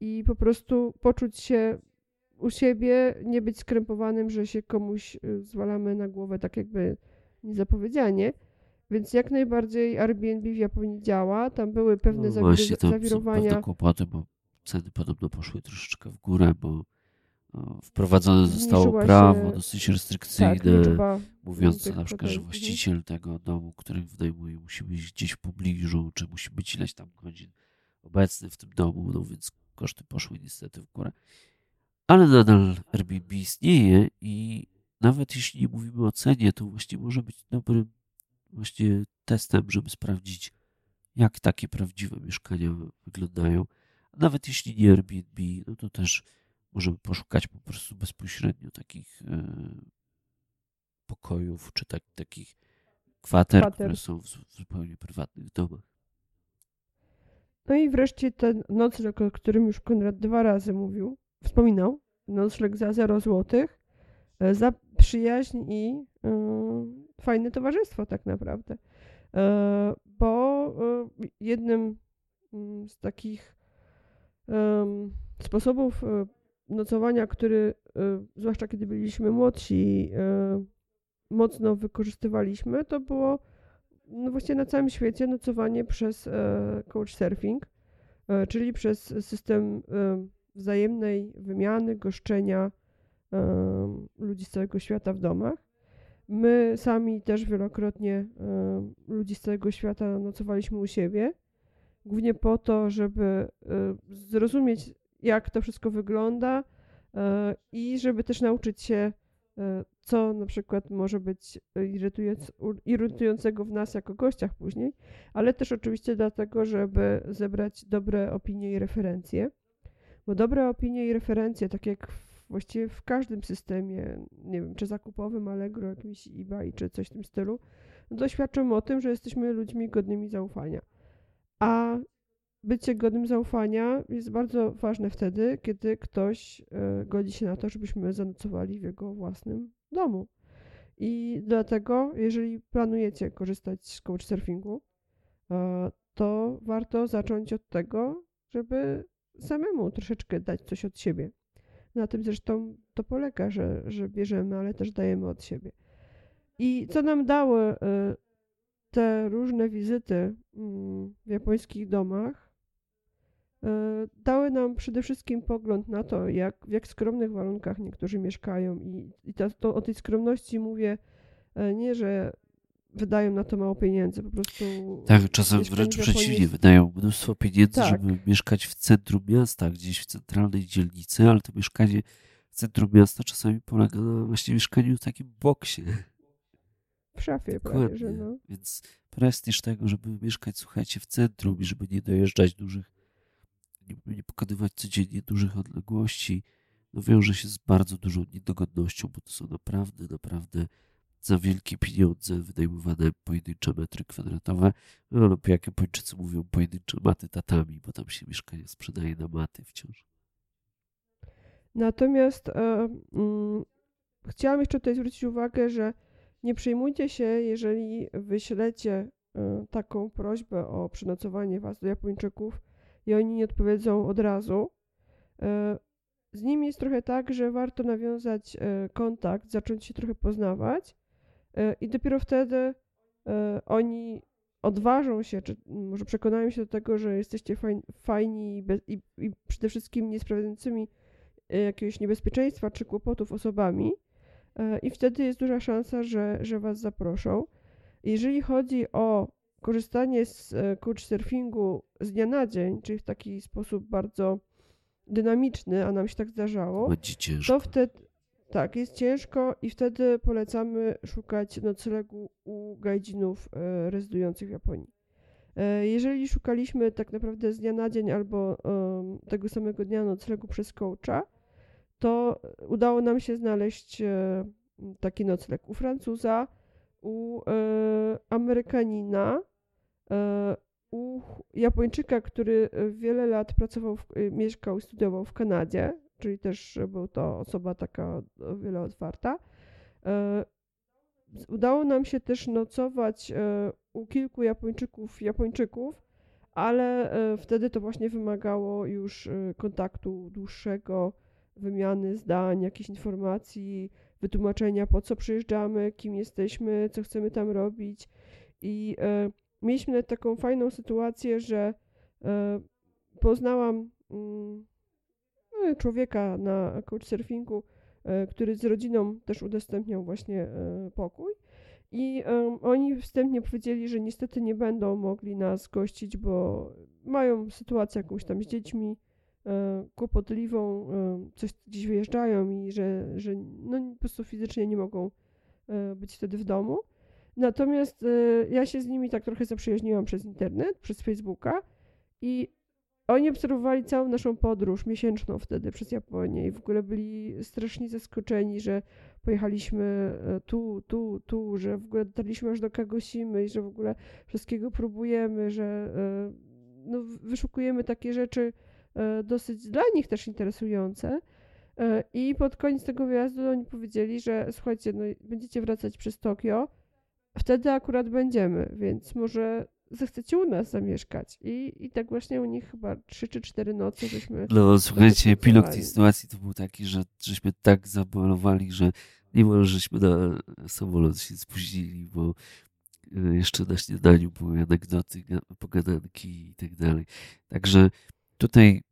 i po prostu poczuć się u siebie, nie być skrępowanym, że się komuś e, zwalamy na głowę tak jakby niezapowiedzianie. Więc jak najbardziej Airbnb w Japonii działa. Tam były pewne no właśnie, tam zawirowania. Są kłopoty, bo ceny podobno poszły troszeczkę w górę, bo wprowadzone zostało prawo się, dosyć restrykcyjne, tak, mówiące na przykład, że mhm. właściciel tego domu, który wynajmuje, musi być gdzieś w pobliżu, czy musi być ileś tam godzin obecny w tym domu, no więc koszty poszły niestety w górę. Ale nadal Airbnb istnieje i nawet jeśli nie mówimy o cenie, to właśnie może być dobrym właśnie testem, żeby sprawdzić, jak takie prawdziwe mieszkania wyglądają. A nawet jeśli nie Airbnb, no to też możemy poszukać po prostu bezpośrednio takich e, pokojów, czy tak, takich kwater, kwater, które są w, w zupełnie prywatnych domach. No i wreszcie ten nocleg, o którym już Konrad dwa razy mówił, wspominał, nocleg za 0 złotych, e, za przyjaźń i yy, fajne towarzystwo tak naprawdę. E, bo e, jednym mm, z takich sposobów e, nocowania, który zwłaszcza kiedy byliśmy młodsi, mocno wykorzystywaliśmy, to było no właśnie na całym świecie nocowanie przez couchsurfing, czyli przez system wzajemnej wymiany, goszczenia ludzi z całego świata w domach. My sami też wielokrotnie ludzi z całego świata nocowaliśmy u siebie, głównie po to, żeby zrozumieć, jak to wszystko wygląda y, i żeby też nauczyć się, co na przykład może być irytującego w nas jako gościach później, ale też oczywiście dlatego, żeby zebrać dobre opinie i referencje. Bo dobre opinie i referencje, tak jak w właściwie w każdym systemie, nie wiem, czy zakupowym, Allegro, jakimś eBay, czy coś w tym stylu, doświadczamy o tym, że jesteśmy ludźmi godnymi zaufania. A bycie godnym zaufania jest bardzo ważne wtedy, kiedy ktoś e, godzi się na to, żebyśmy zanocowali w jego własnym domu. I dlatego, jeżeli planujecie korzystać z couchsurfingu, e, to warto zacząć od tego, żeby samemu troszeczkę dać coś od siebie. Na tym zresztą to polega, że, że bierzemy, ale też dajemy od siebie. I co nam dały y, te różne wizyty mm, w japońskich domach? Y, dały nam przede wszystkim pogląd na to, jak, w jak skromnych warunkach niektórzy mieszkają. I, i to, o tej skromności mówię y, nie, że wydają na to mało pieniędzy, po prostu. Tak, czasem wręcz przeciwnie, wydają mnóstwo pieniędzy, tak. żeby mieszkać w centrum miasta, gdzieś w centralnej dzielnicy, ale to mieszkanie w centrum miasta czasami polega na właśnie mieszkaniu w takim boksie. W szafie prawie, że no. Więc prestiż tego, żeby mieszkać, słuchajcie, w centrum i żeby nie dojeżdżać dużych, nie, nie pokonywać codziennie dużych odległości, no wiąże się z bardzo dużą niedogodnością, bo to są naprawdę, naprawdę za wielkie pieniądze wynajmowane pojedyncze metry kwadratowe, no, lub jak Japończycy mówią, pojedyncze maty tatami, bo tam się mieszkanie sprzedaje na maty wciąż. Natomiast e, mm, chciałam jeszcze tutaj zwrócić uwagę, że nie przejmujcie się, jeżeli wyślecie e, taką prośbę o przenocowanie was do Japończyków i oni nie odpowiedzą od razu. E, z nimi jest trochę tak, że warto nawiązać e, kontakt, zacząć się trochę poznawać i dopiero wtedy e, oni odważą się, czy może przekonają się do tego, że jesteście fajni, i, be, i, i przede wszystkim nie sprawiającymi jakiegoś niebezpieczeństwa czy kłopotów osobami i wtedy jest duża szansa, że, że was zaproszą. Jeżeli chodzi o korzystanie z couchsurfingu z dnia na dzień, czyli w taki sposób bardzo dynamiczny, a nam się tak zdarzało, to wtedy tak, jest ciężko i wtedy polecamy szukać noclegu u gajdzinów e, rezydujących w Japonii. E, jeżeli szukaliśmy tak naprawdę z dnia na dzień albo tego samego dnia noclegu przez coacha, to udało nam się znaleźć e, taki nocleg u Francuza, u Amerykanina, u Japończyka, który wiele lat pracował, mieszkał i studiował w Kanadzie, czyli też był to osoba taka o wiele otwarta. E, udało nam się też nocować e, u kilku Japończyków, Japończyków, ale e, wtedy to właśnie wymagało już kontaktu dłuższego, wymiany zdań, jakichś informacji, wytłumaczenia po co przyjeżdżamy, kim jesteśmy, co chcemy tam robić i mieliśmy taką fajną sytuację, że e, poznałam mm, człowieka na couchsurfingu, e, który z rodziną też udostępniał właśnie e, pokój. I oni wstępnie powiedzieli, że niestety nie będą mogli nas gościć, bo mają sytuację jakąś tam z dziećmi kłopotliwą, coś gdzieś wyjeżdżają i że, że no, po prostu fizycznie nie mogą być wtedy w domu. Natomiast ja się z nimi tak trochę zaprzyjaźniłam przez internet, przez Facebooka i oni obserwowali całą naszą podróż miesięczną wtedy przez Japonię i w ogóle byli strasznie zaskoczeni, że pojechaliśmy e, tu, tu, tu, że w ogóle dotarliśmy aż do Kagoshimy i że w ogóle wszystkiego próbujemy, że e, no, wyszukujemy takie rzeczy e, dosyć dla nich też interesujące. I pod koniec tego wyjazdu oni powiedzieli, że słuchajcie, no, będziecie wracać przez Tokio, wtedy akurat będziemy, więc może zechcecie u nas zamieszkać. I, i tak właśnie u nich chyba trzy czy cztery noce żeśmy... No słuchajcie, epilog tej sytuacji to był taki, że żeśmy tak zabolowali, że mimo, żeśmy na samolot się spóźnili, bo e, jeszcze na śniadaniu były anegdoty, pogadanki i tak dalej. Także tutaj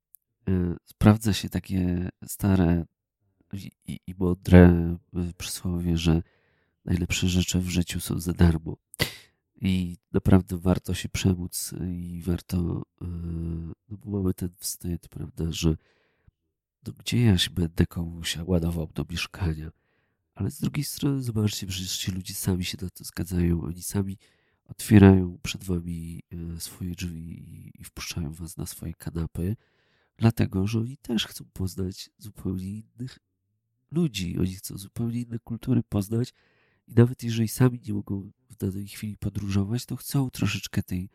y, sprawdza się takie stare i, i, i mądre e, przysłowie, że najlepsze rzeczy w życiu są za darmo. I naprawdę warto się przemóc i warto, e, no bo mamy ten wstyd, prawda, że no gdzie ja się będę komuś ładował do mieszkania. Ale z drugiej strony zobaczcie, przecież ci ludzie sami się na to zgadzają, oni sami otwierają przed wami e, swoje drzwi i wpuszczają was na swoje kanapy, dlatego, że oni też chcą poznać zupełnie innych ludzi, oni chcą zupełnie inne kultury poznać, i nawet jeżeli sami nie mogą w danej chwili podróżować, to chcą troszeczkę tej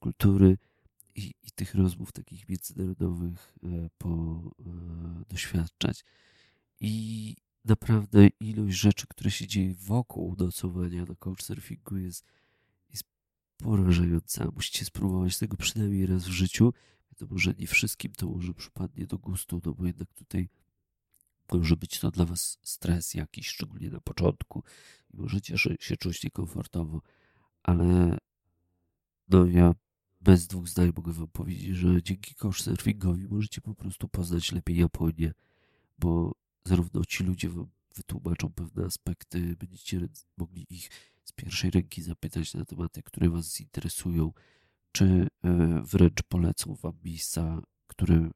kultury i, i tych rozmów takich międzynarodowych e, po, e, doświadczać. I naprawdę ilość rzeczy, które się dzieje wokół nocowania na couchsurfingu jest, jest porażająca. Musicie spróbować tego przynajmniej raz w życiu. Wiadomo, że nie wszystkim to może przypadnie do gustu, no bo jednak tutaj może być to dla Was stres jakiś, szczególnie na początku możecie się czuć niekomfortowo, ale no ja bez dwóch zdań mogę Wam powiedzieć, że dzięki couchsurfingowi możecie po prostu poznać lepiej Japonię, bo zarówno ci ludzie Wam wytłumaczą pewne aspekty, będziecie mogli ich z pierwszej ręki zapytać na tematy, które Was interesują, czy e, wręcz polecą Wam miejsca, które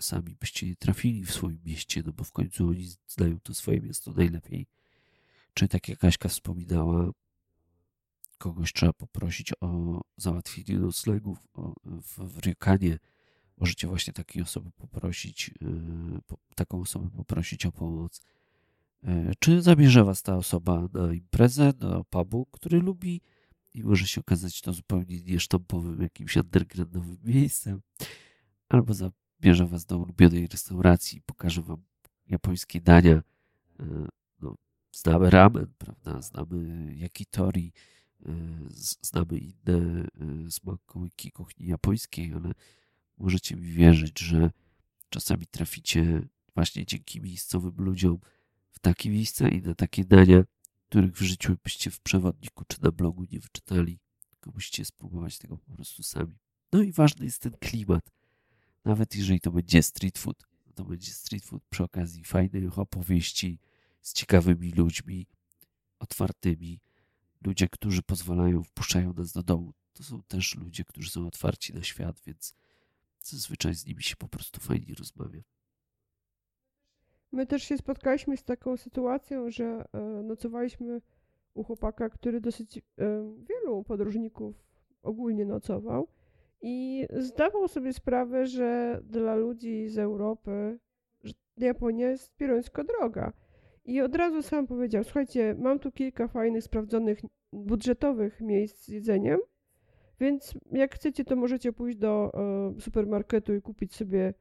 sami byście nie trafili w swoim mieście, no bo w końcu oni znają to swoje miasto najlepiej. Czy tak jak Kaśka wspominała, kogoś trzeba poprosić o załatwienie noclegów w, w. Możecie właśnie takiej osoby poprosić, yy, po, taką osobę poprosić o pomoc. E, czy zabierze was ta osoba na imprezę, do pubu, który lubi i może się okazać to zupełnie niesztampowym, jakimś undergroundowym miejscem, albo zabierze was do ulubionej restauracji, pokaże wam japońskie dania. E, no, znamy ramen, prawda? Znamy yakitori, e, znamy inne smakołyki kuchni japońskiej, ale możecie mi wierzyć, że czasami traficie właśnie dzięki miejscowym ludziom w takie miejsca i na takie dania, których w życiu byście w przewodniku czy na blogu nie wyczytali, tylko musicie spróbować tego po prostu sami. No i ważny jest ten klimat. Nawet jeżeli to będzie street food, to będzie street food przy okazji fajnych opowieści z ciekawymi ludźmi, otwartymi. Ludzie, którzy pozwalają, wpuszczają nas do domu. To są też ludzie, którzy są otwarci na świat, więc zazwyczaj z nimi się po prostu fajnie rozmawia. My też się spotkaliśmy z taką sytuacją, że e, nocowaliśmy u chłopaka, który dosyć e, wielu podróżników ogólnie nocował i zdawał sobie sprawę, że dla ludzi z Europy Japonia jest pierońsko droga. I od razu sam powiedział: Słuchajcie, mam tu kilka fajnych, sprawdzonych, budżetowych miejsc z jedzeniem, więc jak chcecie, to możecie pójść do e, supermarketu i kupić sobie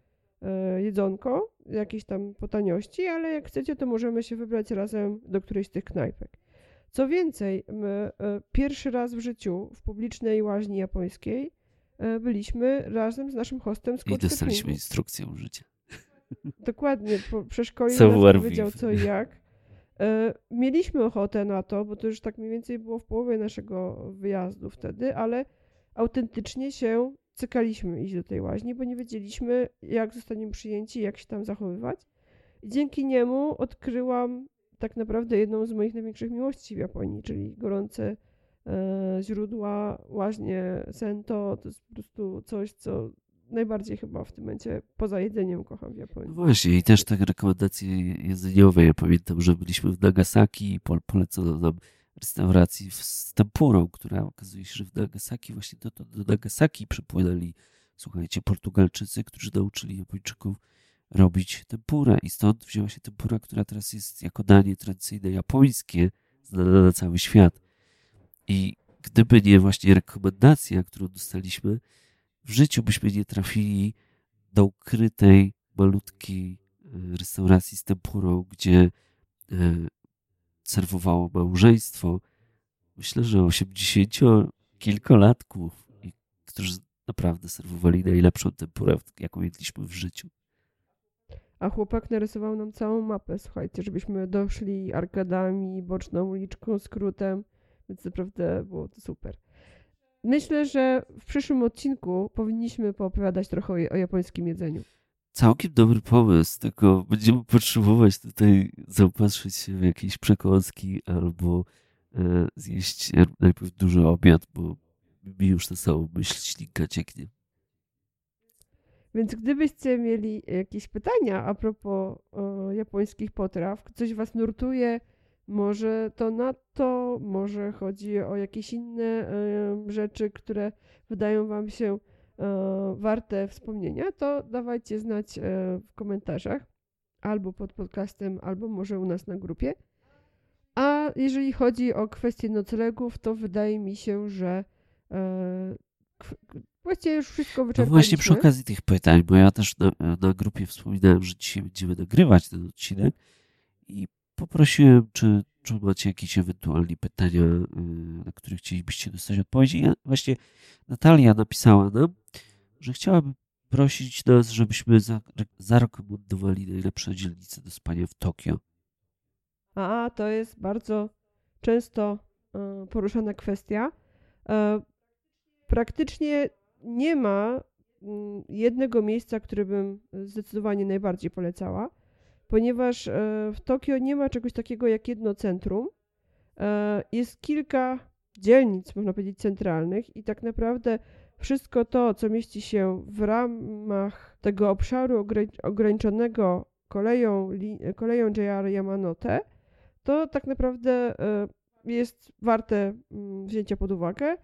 E, jedzonko, jakieś tam po taniości, ale jak chcecie, to możemy się wybrać razem do którejś z tych knajpek. Co więcej, my e, pierwszy raz w życiu w publicznej łaźni japońskiej byliśmy razem z naszym hostem z I dostaliśmy instrukcję użycia. Dokładnie, po przeszkolił nas, powiedział co i jak. Mieliśmy ochotę na to, bo to już tak mniej więcej było w połowie naszego wyjazdu wtedy, ale autentycznie się cykaliśmy iść do tej łaźni, bo nie wiedzieliśmy, jak zostaniemy przyjęci, jak się tam zachowywać. I dzięki niemu odkryłam tak naprawdę jedną z moich największych miłości w Japonii, czyli gorące e, źródła, łaźnie, sento. To jest po prostu coś, co najbardziej chyba w tym momencie poza jedzeniem kocham w Japonii. No właśnie i też te rekomendacje jedzeniowe. Ja pamiętam, że byliśmy w Nagasaki i polecono nam restauracji z tempurą, która okazuje się, że w Nagasaki, właśnie do, do, do Nagasaki przypłynęli, słuchajcie, Portugalczycy, którzy nauczyli Japończyków robić tempurę i stąd wzięła się tempura, która teraz jest jako danie tradycyjne japońskie, znane na cały świat. I gdyby nie właśnie rekomendacja, którą dostaliśmy, w życiu byśmy nie trafili do ukrytej, malutkiej e, restauracji z tempurą, gdzie e, serwowało małżeństwo, myślę, że 80 kilkolatków, którzy naprawdę serwowali najlepszą tempurę, jaką jedliśmy w życiu. A chłopak narysował nam całą mapę, słuchajcie, żebyśmy doszli arkadami, boczną uliczką, skrótem, więc naprawdę było to super. Myślę, że w przyszłym odcinku powinniśmy poopowiadać trochę o, o japońskim jedzeniu całkiem dobry pomysł, tylko będziemy potrzebować tutaj zaopatrzyć się w jakieś przekąski albo e, zjeść najpierw duży obiad, bo mi już na samą myśl ślinka cieknie. Więc gdybyście mieli jakieś pytania a propos o, japońskich potraw, coś was nurtuje, może to na to, może chodzi o jakieś inne rzeczy, które wydają wam się E, warte wspomnienia, to dawajcie znać e, w komentarzach albo pod podcastem, albo może u nas na grupie. A jeżeli chodzi o kwestię noclegów, to wydaje mi się, że e, właściwie już wszystko no wyczerpaliśmy. No właśnie przy okazji tych pytań, bo ja też na, na grupie wspominałem, że dzisiaj będziemy nagrywać ten odcinek i poprosiłem, czy, czy macie jakieś ewentualnie pytania, na które chcielibyście dostać odpowiedzi. Ja właśnie Natalia napisała nam, że chciałaby prosić nas, żebyśmy zarekomendowali najlepsze dzielnice do spania w Tokio. A, to jest bardzo często e, poruszana kwestia. E, praktycznie nie ma mm, jednego miejsca, które bym zdecydowanie najbardziej polecała, ponieważ e, w Tokio nie ma czegoś takiego jak jedno centrum. Jest kilka dzielnic, można powiedzieć, centralnych i tak naprawdę wszystko to, co mieści się w ramach tego obszaru ograniczonego koleją, koleją JR Yamanote, to tak naprawdę e, jest warte mm, wzięcia pod uwagę.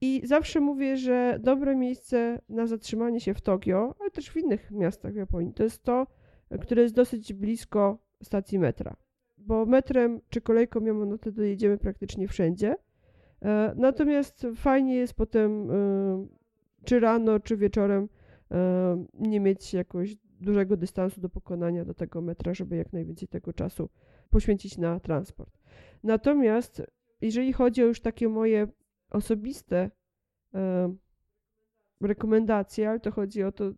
I zawsze mówię, że dobre miejsce na zatrzymanie się w Tokio, ale też w innych miastach w Japonii, to jest to, które jest dosyć blisko stacji metra. bo metrem czy kolejką Yamanote dojedziemy praktycznie wszędzie. E, natomiast fajnie jest potem e, czy rano, czy wieczorem e, nie mieć jakoś dużego dystansu do pokonania do tego metra, żeby jak najwięcej tego czasu poświęcić na transport. Natomiast jeżeli chodzi o już takie moje osobiste rekomendacje, ale to chodzi o to,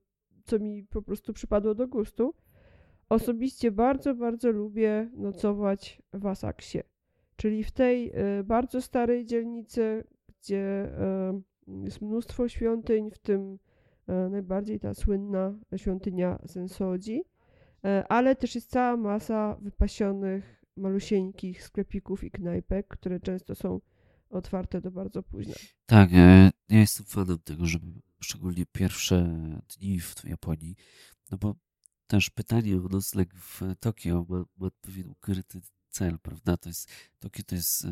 co mi po prostu przypadło do gustu, osobiście bardzo, bardzo lubię nocować w Asaksie, czyli w tej bardzo starej dzielnicy, gdzie jest mnóstwo świątyń, w tym e, najbardziej ta słynna świątynia Sensodzi, e, ale też jest cała masa wypasionych, malusieńkich sklepików i knajpek, które często są otwarte do bardzo późna. Tak, e, ja jestem fanem tego, żeby szczególnie pierwsze dni w Japonii, no bo też pytanie o nocleg w Tokio ma, ma pewien ukryty cel, prawda? To jest, Tokio to jest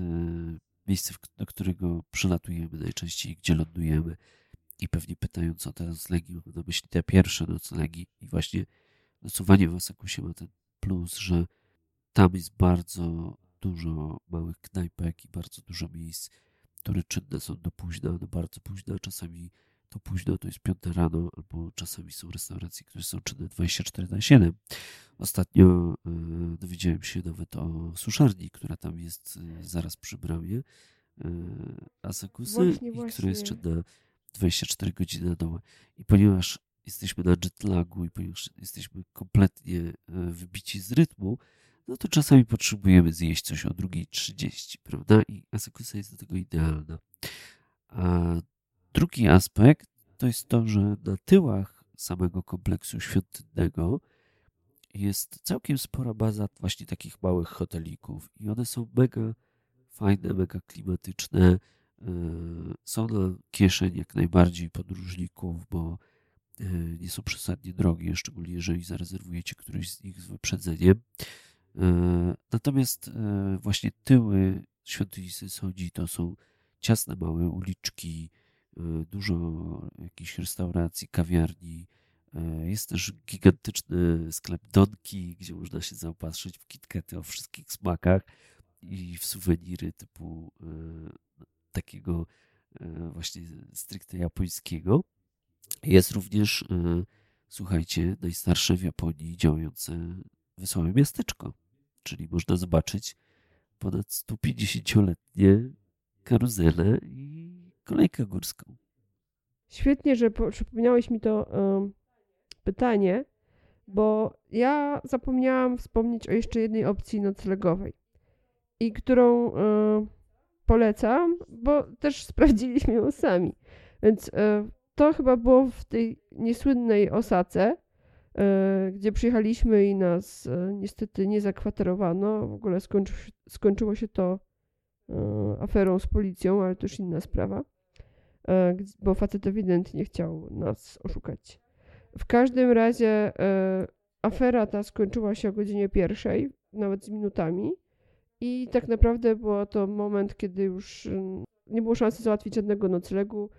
miejsce, do którego przylatujemy najczęściej, gdzie lądujemy. I pewnie pytając o te noclegi, mamy na myśli te pierwsze noclegi. I właśnie nocowanie w Asakusie ma ten plus, że tam jest bardzo dużo małych knajpek i bardzo dużo miejsc, które czynne są do późna, do bardzo późna. Czasami to późno to jest piąte rano, albo czasami są restauracje, które są czynne 24 na 7. Ostatnio e, dowiedziałem się nawet o suszarni, która tam jest e, zaraz przy bramie e, Asakusy, i która jest czynna 24 godziny na dobę. I ponieważ jesteśmy na jetlagu i ponieważ jesteśmy kompletnie wybici z rytmu, no to czasami potrzebujemy zjeść coś o 2.30, prawda? I Asakusa jest do tego idealna. A drugi aspekt to jest to, że na tyłach samego kompleksu świątynnego jest całkiem spora baza właśnie takich małych hotelików i one są mega fajne, mega klimatyczne. E, są na kieszeń jak najbardziej podróżników, bo e, nie są przesadnie drogie, szczególnie jeżeli zarezerwujecie któryś z nich z wyprzedzeniem. E, natomiast właśnie tyły świątyni Sensodzi to są ciasne małe uliczki, dużo jakichś restauracji, kawiarni, E, jest też gigantyczny sklep Donki, gdzie można się zaopatrzyć w kitkety o wszystkich smakach i w suweniry typu e, takiego właśnie stricte japońskiego. Jest również, słuchajcie, najstarsze w Japonii działające wesołe miasteczko, czyli można zobaczyć ponad 150-letnie karuzele i kolejkę górską. Świetnie, że przypomniałeś mi to pytanie, bo ja zapomniałam wspomnieć o jeszcze jednej opcji noclegowej i którą y, polecam, bo też sprawdziliśmy ją sami. Więc y, to chyba było w tej niesłynnej Osace, y, gdzie przyjechaliśmy i nas niestety nie zakwaterowano. W ogóle skończy, skończyło się to aferą z policją, ale to już inna sprawa, bo facet ewidentnie chciał nas oszukać. W każdym razie e, afera ta skończyła się o godzinie pierwszej, nawet z minutami. I tak naprawdę był to moment, kiedy już mm, nie było szansy załatwić żadnego noclegu.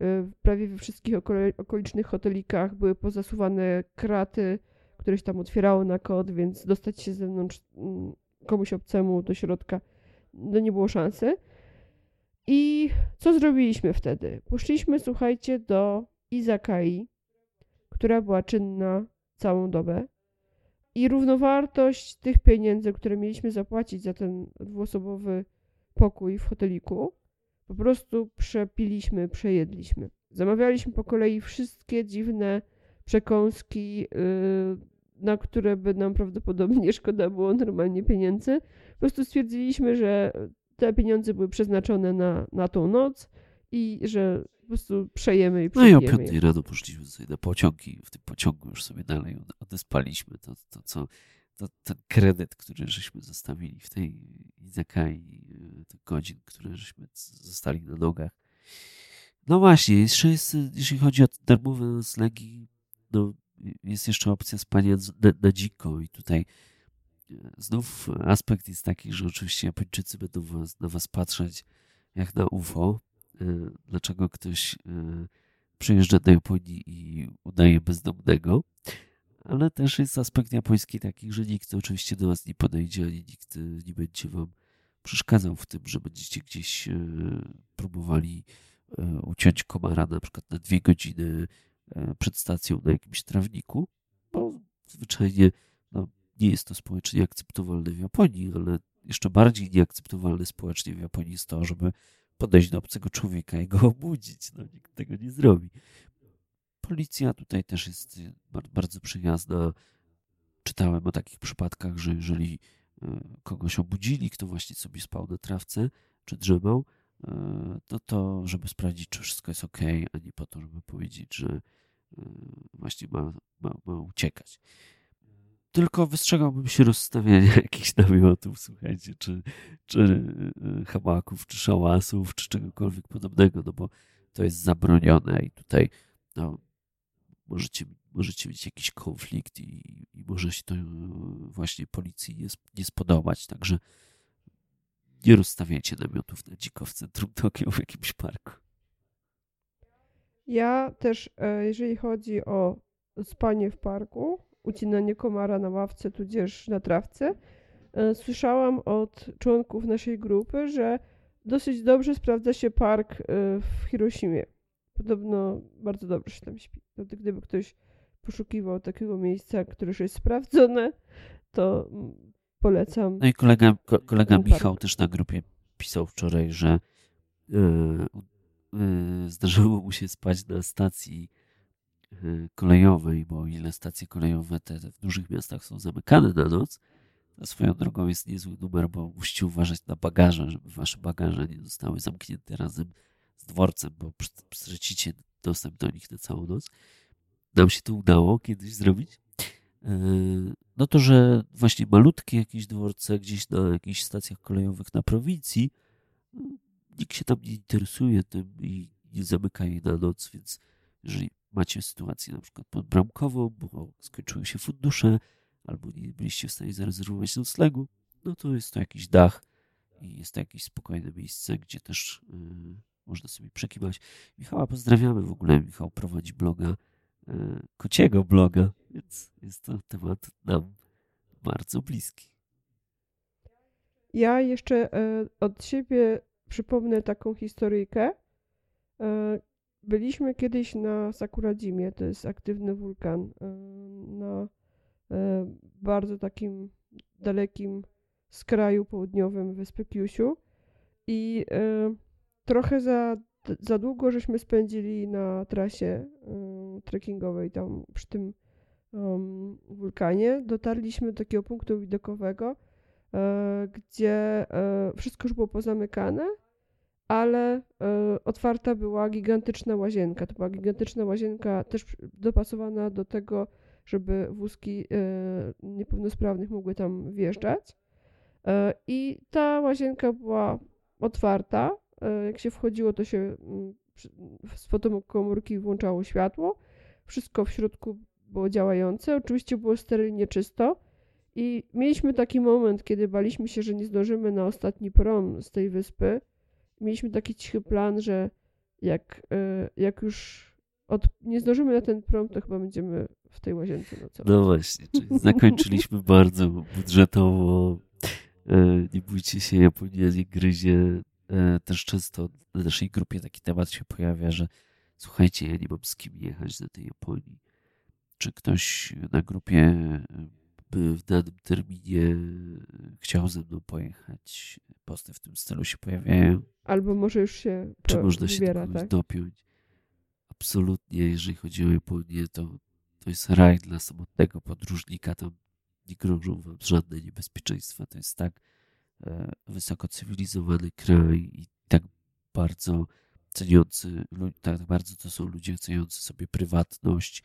E, prawie we wszystkich okolicznych hotelikach były pozasuwane kraty, które się tam otwierało na kod, więc dostać się z zewnątrz mm, komuś obcemu do środka no nie było szansy. I co zrobiliśmy wtedy? Poszliśmy, słuchajcie, do Izakai, która była czynna całą dobę. I równowartość tych pieniędzy, które mieliśmy zapłacić za ten dwuosobowy pokój w hoteliku, po prostu przepiliśmy, przejedliśmy. Zamawialiśmy po kolei wszystkie dziwne przekąski, yy, na które by nam prawdopodobnie szkoda było normalnie pieniędzy. Po prostu stwierdziliśmy, że te pieniądze były przeznaczone na, na tą noc i że po prostu przejemy i przejemy. No i o 5 rano poszliśmy sobie na pociąg i w tym pociągu już sobie dalej odespaliśmy to, to co, to, ten kredyt, który żeśmy zostawili w tej Izakai, e, tych godzin, które żeśmy zostali na nogach. No właśnie, jeszcze jest, jeśli chodzi o darmowe noclegi, no jest jeszcze opcja spania na, na dziko i tutaj znów aspekt jest taki, że oczywiście Japończycy będą was, na was patrzeć jak na UFO, Y, dlaczego ktoś y, przyjeżdża do Japonii i udaje bezdomnego, ale też jest aspekt japoński taki, że nikt oczywiście do was nie podejdzie, ani nikt e, nie będzie wam przeszkadzał w tym, że będziecie gdzieś próbowali uciąć komara na przykład na dwie godziny przed stacją na jakimś trawniku, bo zwyczajnie nie jest to społecznie akceptowalne w Japonii, ale jeszcze bardziej nieakceptowalne społecznie w Japonii jest to, żeby podejść do obcego człowieka i go obudzić. No, nikt tego nie zrobi. Policja tutaj też jest bardzo przyjazna. Czytałem o takich przypadkach, że jeżeli e, kogoś obudzili, kto właśnie sobie spał na trawce czy drzemał, e, to to, żeby sprawdzić, czy wszystko jest ok, a nie po to, żeby powiedzieć, że e, właśnie ma, ma, ma uciekać. Tylko wystrzegałbym się rozstawiania jakichś namiotów, słuchajcie, czy, czy hamaków, czy szałasów, czy czegokolwiek podobnego, no bo to jest zabronione i tutaj no, możecie, możecie mieć jakiś konflikt i, i może się to e, właśnie policji nie, nie spodobać. Także nie rozstawiajcie namiotów na dziko w centrum Tokio w jakimś parku. Ja też, e, jeżeli chodzi o spanie w parku, ucinanie komara na ławce tudzież na trawce, e, słyszałam od członków naszej grupy, że dosyć dobrze sprawdza się park w Hiroshimie. Podobno bardzo dobrze się tam śpi. Gdyby ktoś poszukiwał takiego miejsca, które już jest sprawdzone, to polecam. No i kolega, ko, kolega Michał też na grupie pisał wczoraj, że yy, yy, zdarzyło mu się spać na stacji kolejowej, bo o ile stacje kolejowe te, w dużych miastach są zamykane na noc, to swoją drogą jest niezły numer, bo musicie uważać na bagaże, żeby wasze bagaże nie zostały zamknięte razem z dworcem, bo stracicie dostęp do nich na całą noc. Nam się to udało kiedyś zrobić. E, no to, że właśnie malutkie jakieś dworce gdzieś na jakichś stacjach kolejowych na prowincji, no, nikt się tam nie interesuje tym i nie zamyka jej na noc, więc jeżeli macie sytuację na przykład podbramkową, bo skończyły się fundusze, albo nie byliście w stanie zarezerwować noclegu, no to jest to jakiś dach i jest to jakieś spokojne miejsce, gdzie też yy, można sobie przekiwać. Michała pozdrawiamy w ogóle. Michał prowadzi bloga, e, kociego bloga, więc jest to temat nam bardzo bliski. Ja jeszcze e, od siebie przypomnę taką historyjkę. E, byliśmy kiedyś na Sakuradzimie, to jest aktywny wulkan na bardzo takim dalekim skraju południowym wyspy Kyushu i trochę za, za długo żeśmy spędzili na trasie trekkingowej tam przy tym um, wulkanie. Dotarliśmy do takiego punktu widokowego, e, gdzie e, wszystko już było pozamykane, ale e, otwarta była gigantyczna łazienka. To była gigantyczna łazienka też dopasowana do tego, żeby wózki e, niepełnosprawnych mogły tam wjeżdżać. E, I ta łazienka była otwarta, jak się wchodziło, to się mm, z fotokomórki włączało światło. Wszystko w środku było działające. Oczywiście było sterylnie czysto. I mieliśmy taki moment, kiedy baliśmy się, że nie zdążymy na ostatni prom z tej wyspy. Mieliśmy taki cichy plan, że jak, e, jak już od, nie zdążymy na ten prom, to chyba będziemy w tej łazience nocować. No właśnie, czyli zakończyliśmy bardzo budżetowo. E, nie bójcie się, Japonia nie gryzie E, też często na naszej grupie taki temat się pojawia, że słuchajcie, ja nie mam z kim jechać do tej Japonii. Czy ktoś na grupie by w danym terminie chciał ze mną pojechać? Posty w tym stylu się pojawiają. Albo może już się Czy można się wybiera, tak? dopiąć? Absolutnie, jeżeli chodzi o Japonię, to, to jest raj dla samotnego podróżnika. Tam nie grożą wam żadne niebezpieczeństwa. To jest tak E, wysoko cywilizowany kraj i tak bardzo ceniący, tak bardzo to są ludzie ceniący sobie prywatność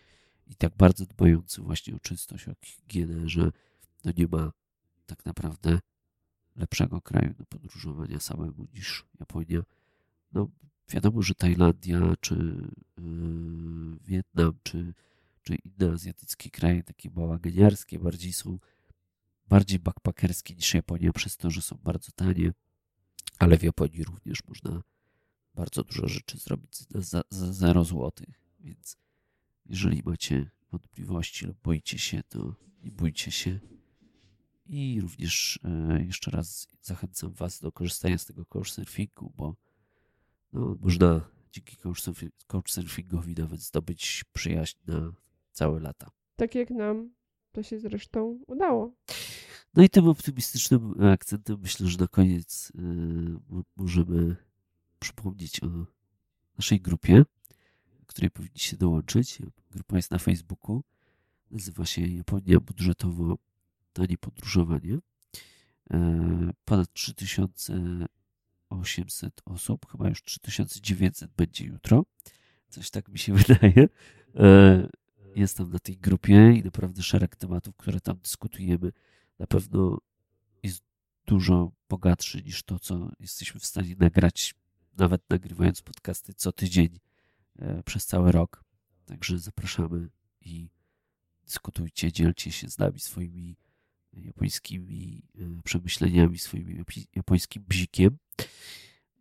i tak bardzo dbający właśnie o czystość, o higienę, że no nie ma tak naprawdę lepszego kraju do podróżowania samemu niż Japonia. No wiadomo, że Tajlandia, czy yy, Wietnam, czy, czy inne azjatyckie kraje, takie bałaganiarskie, bardziej są bardziej backpackerskie niż Japonia, przez to, że są bardzo tanie, ale w Japonii również można bardzo dużo rzeczy zrobić za, za 0 zł. Więc jeżeli macie wątpliwości lub boicie się, to nie bójcie się. I również e, jeszcze raz zachęcam Was do korzystania z tego couchsurfingu, bo no, można dzięki couchsurfingowi nawet zdobyć przyjaźń na całe lata. Tak jak nam to się zresztą udało. No i tym optymistycznym akcentem myślę, że na koniec y, możemy przypomnieć o naszej grupie, której powinniście dołączyć. Grupa jest na Facebooku. Nazywa się Japonia budżetowo tanie podróżowanie. E, ponad 3800 osób, chyba już 3900 będzie jutro. Coś tak mi się wydaje. E, jest tam na tej grupie i naprawdę szereg tematów, które tam dyskutujemy, na pewno jest dużo bogatszy niż to, co jesteśmy w stanie nagrać, nawet nagrywając podcasty co tydzień przez cały rok. Także zapraszamy i dyskutujcie, dzielcie się z nami swoimi japońskimi e, przemyśleniami, swoim japońskim bzikiem.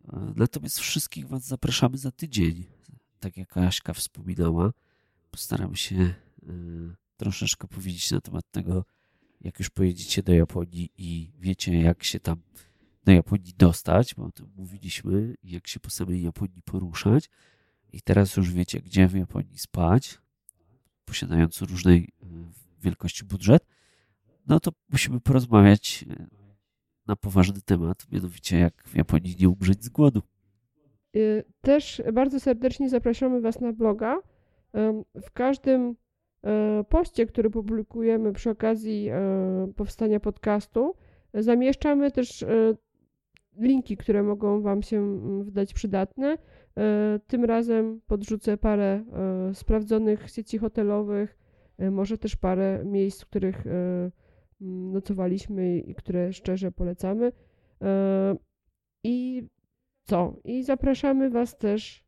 E, natomiast wszystkich Was zapraszamy za tydzień. Tak jak Aśka wspominała, postaram się troszeczkę powiedzieć na temat tego, jak już pojedziecie do Japonii i wiecie, jak się tam do Japonii dostać, bo o tym mówiliśmy, jak się po samej Japonii poruszać. I teraz już wiecie, gdzie w Japonii spać, posiadając różnej y, wielkości budżet, no to musimy porozmawiać y, na poważny temat, mianowicie jak w Japonii nie umrzeć z głodu. Też bardzo serdecznie zapraszamy Was na bloga w każdym e, poście, który publikujemy przy okazji e, powstania podcastu, zamieszczamy też e, linki, które mogą Wam się wydać przydatne. Tym razem podrzucę parę sprawdzonych sieci hotelowych, może też parę miejsc, w których nocowaliśmy i które szczerze polecamy. I co? I zapraszamy Was też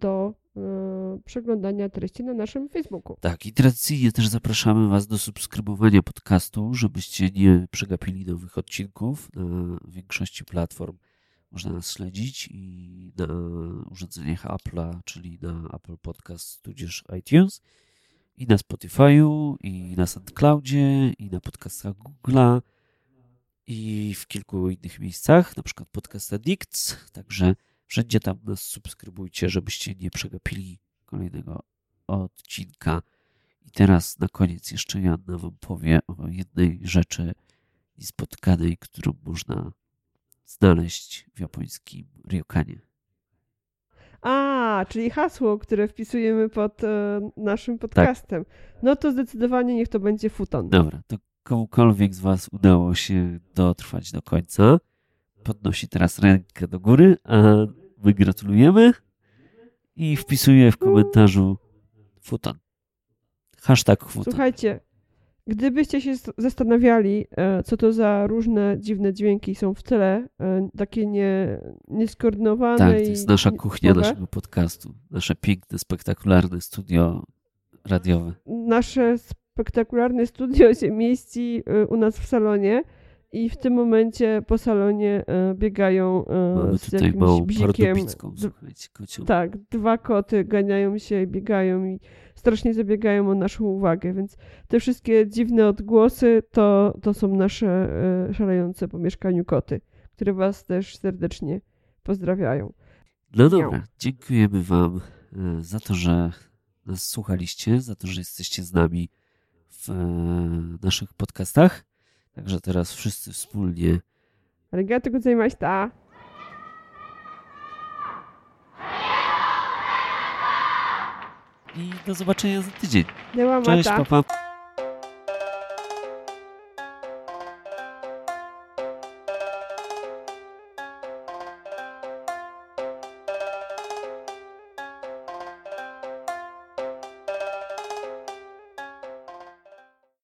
do E, przeglądania treści na naszym Facebooku. Tak, i tradycyjnie też zapraszamy Was do subskrybowania podcastu, żebyście nie przegapili nowych odcinków. Na większości platform można nas śledzić i na urządzeniach Apple'a, czyli na Apple Podcast, tudzież iTunes, i na Spotify'u, i na SoundCloudzie, i na podcastach Google'a, i w kilku innych miejscach, na przykład Podcast Addicts, także Wszędzie tam nas subskrybujcie, żebyście nie przegapili kolejnego odcinka. I teraz na koniec jeszcze Janna Wam powie o jednej rzeczy niespotkanej, którą można znaleźć w japońskim ryokanie. A, czyli hasło, które wpisujemy pod e, naszym tak. podcastem. Tak. No to zdecydowanie niech to będzie futon. Dobra, to komukolwiek z Was udało się dotrwać do końca, podnosi teraz rękę do góry, a my gratulujemy i wpisuje w komentarzu futon. Hashtag futon. Słuchajcie, gdybyście się zastanawiali, e, co to za różne dziwne dźwięki są w tle, e, takie nie, nieskoordynowane. Tak, to jest nasza kuchnia naszego podcastu. Nasze piękne, spektakularne studio radiowe. Nasze spektakularne studio się mieści e, u nas w salonie i w tym momencie po salonie biegają Mamy z tutaj jakimś bzikiem. słuchajcie, kocią. Tak, dwa koty ganiają się, biegają i strasznie zabiegają o naszą uwagę, więc te wszystkie dziwne odgłosy to, to są nasze e, szalejące po mieszkaniu koty, które was też serdecznie pozdrawiają. No dobra, dziękujemy wam za to, że nas słuchaliście, za to, że jesteście z nami w naszych podcastach. Także teraz wszyscy wspólnie. Arigato gozaimashita. I do zobaczenia za tydzień. Cześć, papa.